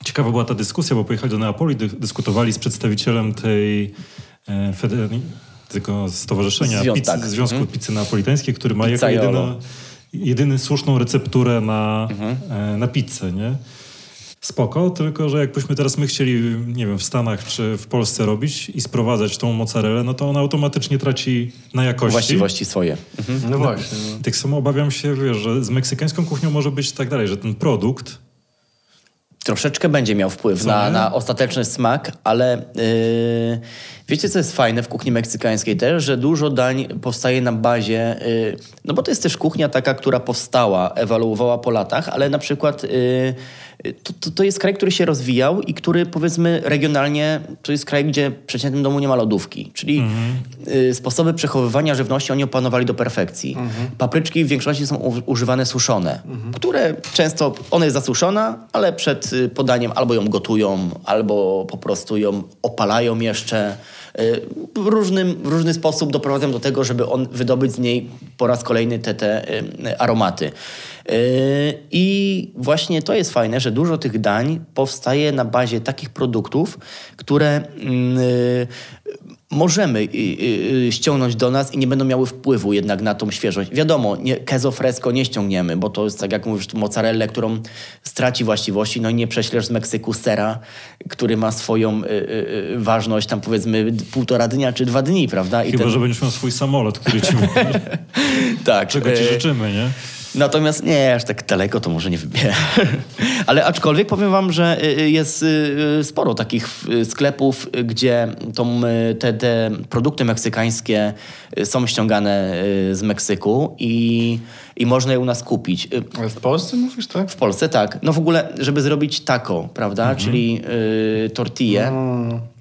Ciekawa była ta dyskusja, bo pojechali do Neapoli, dy, dyskutowali z przedstawicielem tej e, feder- tego stowarzyszenia Zwią- pizzy, tak. Związku Mhm. Pizzy Neapolitańskiej, który ma jako jedyna, jedyny słuszną recepturę na, Mhm. e, na pizzę, nie? Spoko, tylko że jakbyśmy teraz my chcieli, nie wiem, w Stanach czy w Polsce robić i sprowadzać tą mozzarellę, no to ona automatycznie traci na jakości. Właściwości swoje. No właśnie. No. Tak samo obawiam się, wiesz, że z meksykańską kuchnią może być tak dalej, że ten produkt Troszeczkę będzie miał wpływ na, nie? na ostateczny smak, ale yy, wiecie, co jest fajne w kuchni meksykańskiej też, że dużo dań powstaje na bazie, yy, no bo to jest też kuchnia taka, która powstała, ewoluowała po latach, ale na przykład yy, to, to, to jest kraj, który się rozwijał i który powiedzmy regionalnie, to jest kraj, gdzie w przeciętnym domu nie ma lodówki, czyli yy, sposoby przechowywania żywności oni opanowali do perfekcji. Papryczki w większości są używane suszone, które często, ona jest zasuszona, ale przed y, podaniem albo ją gotują, albo po prostu ją opalają jeszcze, y, w, różnym, w różny sposób doprowadzam do tego, żeby on wydobyć z niej po raz kolejny te, te y, aromaty. Y, I właśnie to jest fajne, że dużo tych dań powstaje na bazie takich produktów, które mm, y, możemy ściągnąć do nas i nie będą miały wpływu jednak na tą świeżość. Wiadomo, nie, queso fresco nie ściągniemy, bo to jest tak jak mówisz, mozzarellę, którą straci właściwości, no i nie prześlesz z Meksyku sera, który ma swoją y, y, ważność tam powiedzmy półtora dnia czy dwa dni, prawda? I Chyba, ten- że będziesz miał swój samolot, który ci tak, czego ci życzymy, nie? Natomiast nie, aż tak daleko to może nie wybierę. Ale aczkolwiek powiem wam, że y, y, jest y, sporo takich sklepów, gdzie tą, te, te produkty meksykańskie są ściągane z Meksyku i, i można je u nas kupić. Ale w Polsce mówisz, tak? W Polsce tak. No w ogóle, żeby zrobić taco, prawda? Czyli y, tortillę.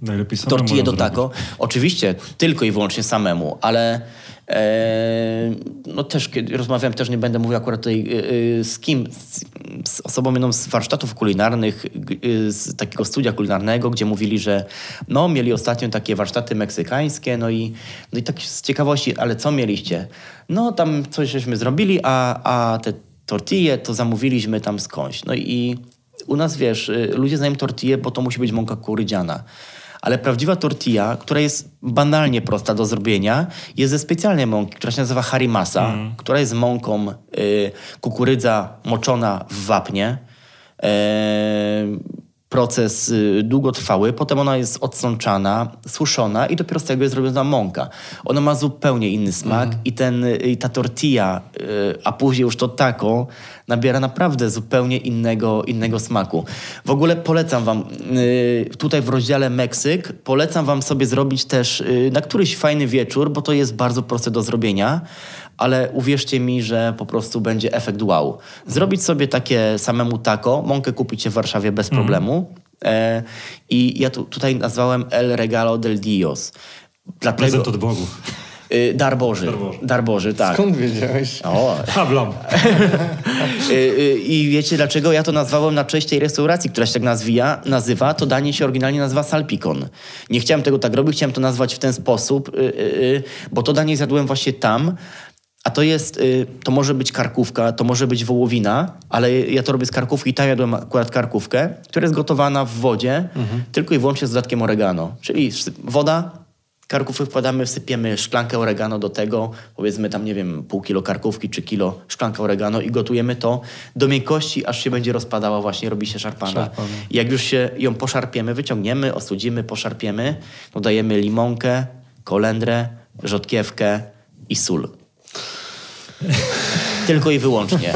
Najlepiej samemu Tortillę do taco. Oczywiście, tylko i wyłącznie samemu, ale no też kiedy rozmawiałem, też nie będę mówił akurat tutaj e, e, z kim, z, z osobą jedną z warsztatów kulinarnych, e, z takiego studia kulinarnego, gdzie mówili, że no mieli ostatnio takie warsztaty meksykańskie, no i, no i tak z ciekawości, ale co mieliście? No tam coś żeśmy zrobili, a, a te tortille to zamówiliśmy tam skądś. No i u nas, wiesz, ludzie znają tortillę, bo to musi być mąka kukurydziana. Ale prawdziwa tortilla, która jest banalnie prosta do zrobienia, jest ze specjalnej mąki, która się nazywa harimasa, która jest mąką y, kukurydza moczona w wapnie. E, proces y, długotrwały, potem ona jest odsączana, suszona i dopiero z tego jest robiona mąka. Ona ma zupełnie inny smak i, ten, y, i ta tortilla, y, a później już to taco, nabiera naprawdę zupełnie innego, innego smaku. W ogóle polecam wam, tutaj w rozdziale Meksyk, polecam wam sobie zrobić też na któryś fajny wieczór, bo to jest bardzo proste do zrobienia, ale uwierzcie mi, że po prostu będzie efekt wow. Zrobić sobie takie samemu taco, mąkę kupicie w Warszawie bez problemu. E, I ja tu, tutaj nazwałem El Regalo del Dios. Dlatego, Prezent od bogów. y, dar Boży. Dar Boży. Dar Boży, tak. Skąd wiedziałeś? O, Hablom. Y, y, I wiecie dlaczego ja to nazwałem na cześć tej restauracji, która się tak nazwija, nazywa? To danie się oryginalnie nazywa salpicon. Nie chciałem tego tak robić, chciałem to nazwać w ten sposób, bo to danie zjadłem właśnie tam, a to jest, y, to może być karkówka, to może być wołowina, ale ja to robię z karkówki i tam jadłem akurat karkówkę, która jest gotowana w wodzie, tylko i wyłącznie z dodatkiem oregano. Czyli woda, Karkówkę wkładamy, wsypiemy szklankę oregano do tego, powiedzmy tam, nie wiem, pół kilo karkówki czy kilo szklanka oregano i gotujemy to do miękkości, aż się będzie rozpadała, właśnie robi się szarpana. Szarpana. I jak już się ją poszarpiemy, wyciągniemy, ostudzimy, poszarpiemy, dodajemy limonkę, kolendrę, rzodkiewkę i sól. Tylko i wyłącznie.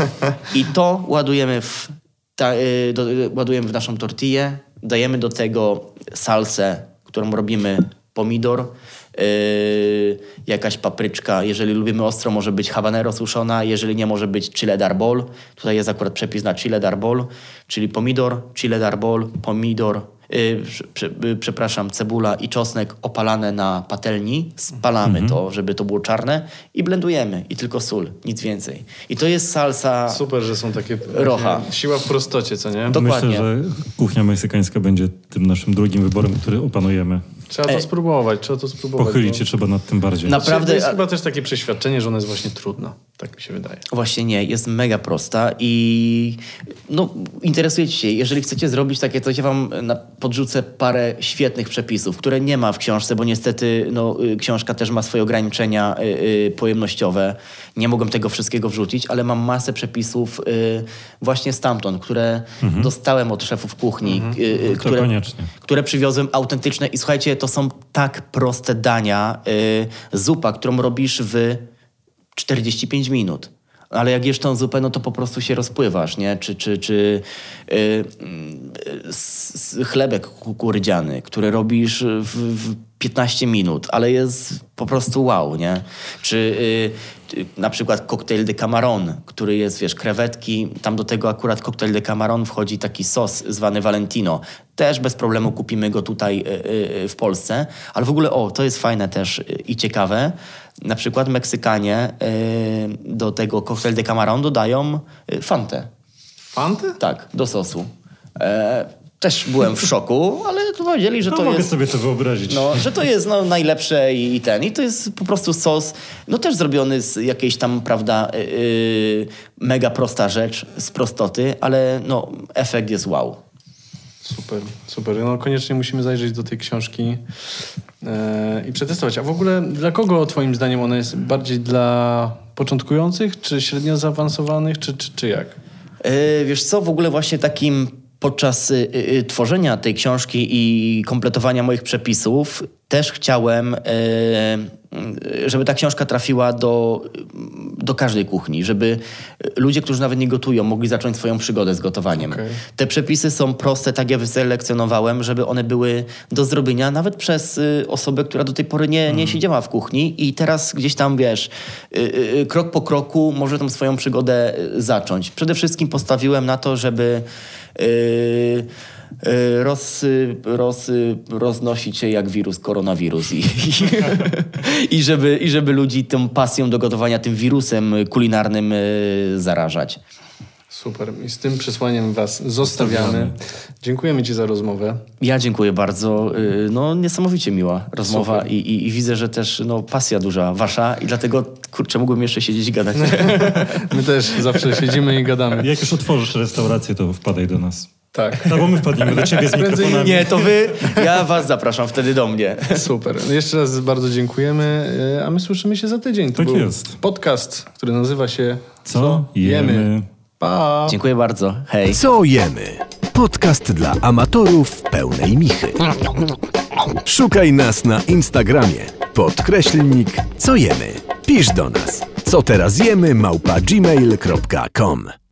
I to ładujemy w, ta, y, do, y, ładujemy w naszą tortillę, dajemy do tego salsę, którą robimy pomidor, y, jakaś papryczka. Jeżeli lubimy ostro, może być habanero suszona, jeżeli nie, może być chile darbol. Tutaj jest akurat przepis na chile darbol, czyli pomidor, chile darbol, pomidor, y, y, przepraszam, cebula i czosnek opalane na patelni. Spalamy to, żeby to było czarne i blendujemy. I tylko sól, nic więcej. I to jest salsa... Super, że są takie... Rocha. Siła w prostocie, co nie? Do- Dokładnie. Myślę, że kuchnia meksykańska będzie tym naszym drugim wyborem, który opanujemy. Trzeba to spróbować, trzeba to spróbować. Pochylić bo- się trzeba nad tym bardziej. Na- To Naprawdę, jest chyba też takie przeświadczenie, że ona jest właśnie trudna. Tak mi się wydaje. Właśnie nie, jest mega prosta i no, interesujecie się. Jeżeli chcecie zrobić takie coś, ja wam na, podrzucę parę świetnych przepisów, które nie ma w książce, bo niestety no, y, książka też ma swoje ograniczenia y, y, pojemnościowe. Nie mogłem tego wszystkiego wrzucić, ale mam masę przepisów y, właśnie stamtąd, które dostałem od szefów kuchni, y, y, To które, koniecznie. które przywiozłem autentyczne. I słuchajcie, to są tak proste dania. Y, zupa, którą robisz w 45 minut. Ale jak jesz tą zupę, no to po prostu się rozpływasz, nie? Czy, czy, czy y, y, s- s- chlebek kukurydziany, który robisz w, w 15 minut, ale jest po prostu wow, nie? Czy y, y, na przykład koktajl de camaron, który jest, wiesz, krewetki, tam do tego akurat koktajl de camaron wchodzi taki sos zwany Valentino. Też bez problemu kupimy go tutaj y, w Polsce, ale w ogóle, o, to jest fajne też i ciekawe, na przykład Meksykanie do tego koktajl de camaron dodają fantę. Fantę? Tak, do sosu. E, też byłem w szoku, ale powiedzieli, że No, to mogę jest... sobie to wyobrazić. No, że to jest no, najlepsze i, i ten. I to jest po prostu sos, no też zrobiony z jakiejś tam, prawda, yy, mega prosta rzecz, z prostoty, ale no, efekt jest wow. Super, super. No koniecznie musimy zajrzeć do tej książki e, i przetestować. A w ogóle dla kogo twoim zdaniem ona jest? Bardziej dla początkujących, czy średnio zaawansowanych, czy, czy, czy jak? Yy, wiesz co, w ogóle właśnie takim podczas y, y, tworzenia tej książki i kompletowania moich przepisów też chciałem, y, y, żeby ta książka trafiła do, do każdej kuchni, żeby ludzie, którzy nawet nie gotują, mogli zacząć swoją przygodę z gotowaniem. Okej. Te przepisy są proste, tak je wyselekcjonowałem, żeby one były do zrobienia nawet przez y, osobę, która do tej pory nie, nie siedziała w kuchni i teraz gdzieś tam, wiesz, y, y, krok po kroku może tą swoją przygodę y, zacząć. Przede wszystkim postawiłem na to, żeby y, y, roz, y, roz, y, roznosić się jak wirus, koronawirus i, i, żeby, i żeby ludzi tą pasją do gotowania, tym wirusem kulinarnym zarażać. Super. I z tym przesłaniem was zostawiamy. Dziękujemy ci za rozmowę. Ja dziękuję bardzo. Y, No, niesamowicie miła rozmowa i, i, i widzę, że też no, pasja duża wasza i dlatego, kurczę, mógłbym jeszcze siedzieć i gadać. My też zawsze siedzimy i gadamy. Jak już otworzysz restaurację, to wpadaj do nas. Tak. Albo my wpadniemy do ciebie z Prędzej mikrofonami. Nie, to wy, ja was zapraszam wtedy do mnie. Super. No jeszcze raz bardzo dziękujemy, e, a my słyszymy się za tydzień. To Tak był jest. Podcast, który nazywa się Co jemy? Pa! Dziękuję bardzo. Hej. Co jemy? Podcast dla amatorów pełnej michy. Szukaj nas na Instagramie. Podkreślnik co jemy. Pisz do nas. Co teraz jemy małpa gmail.com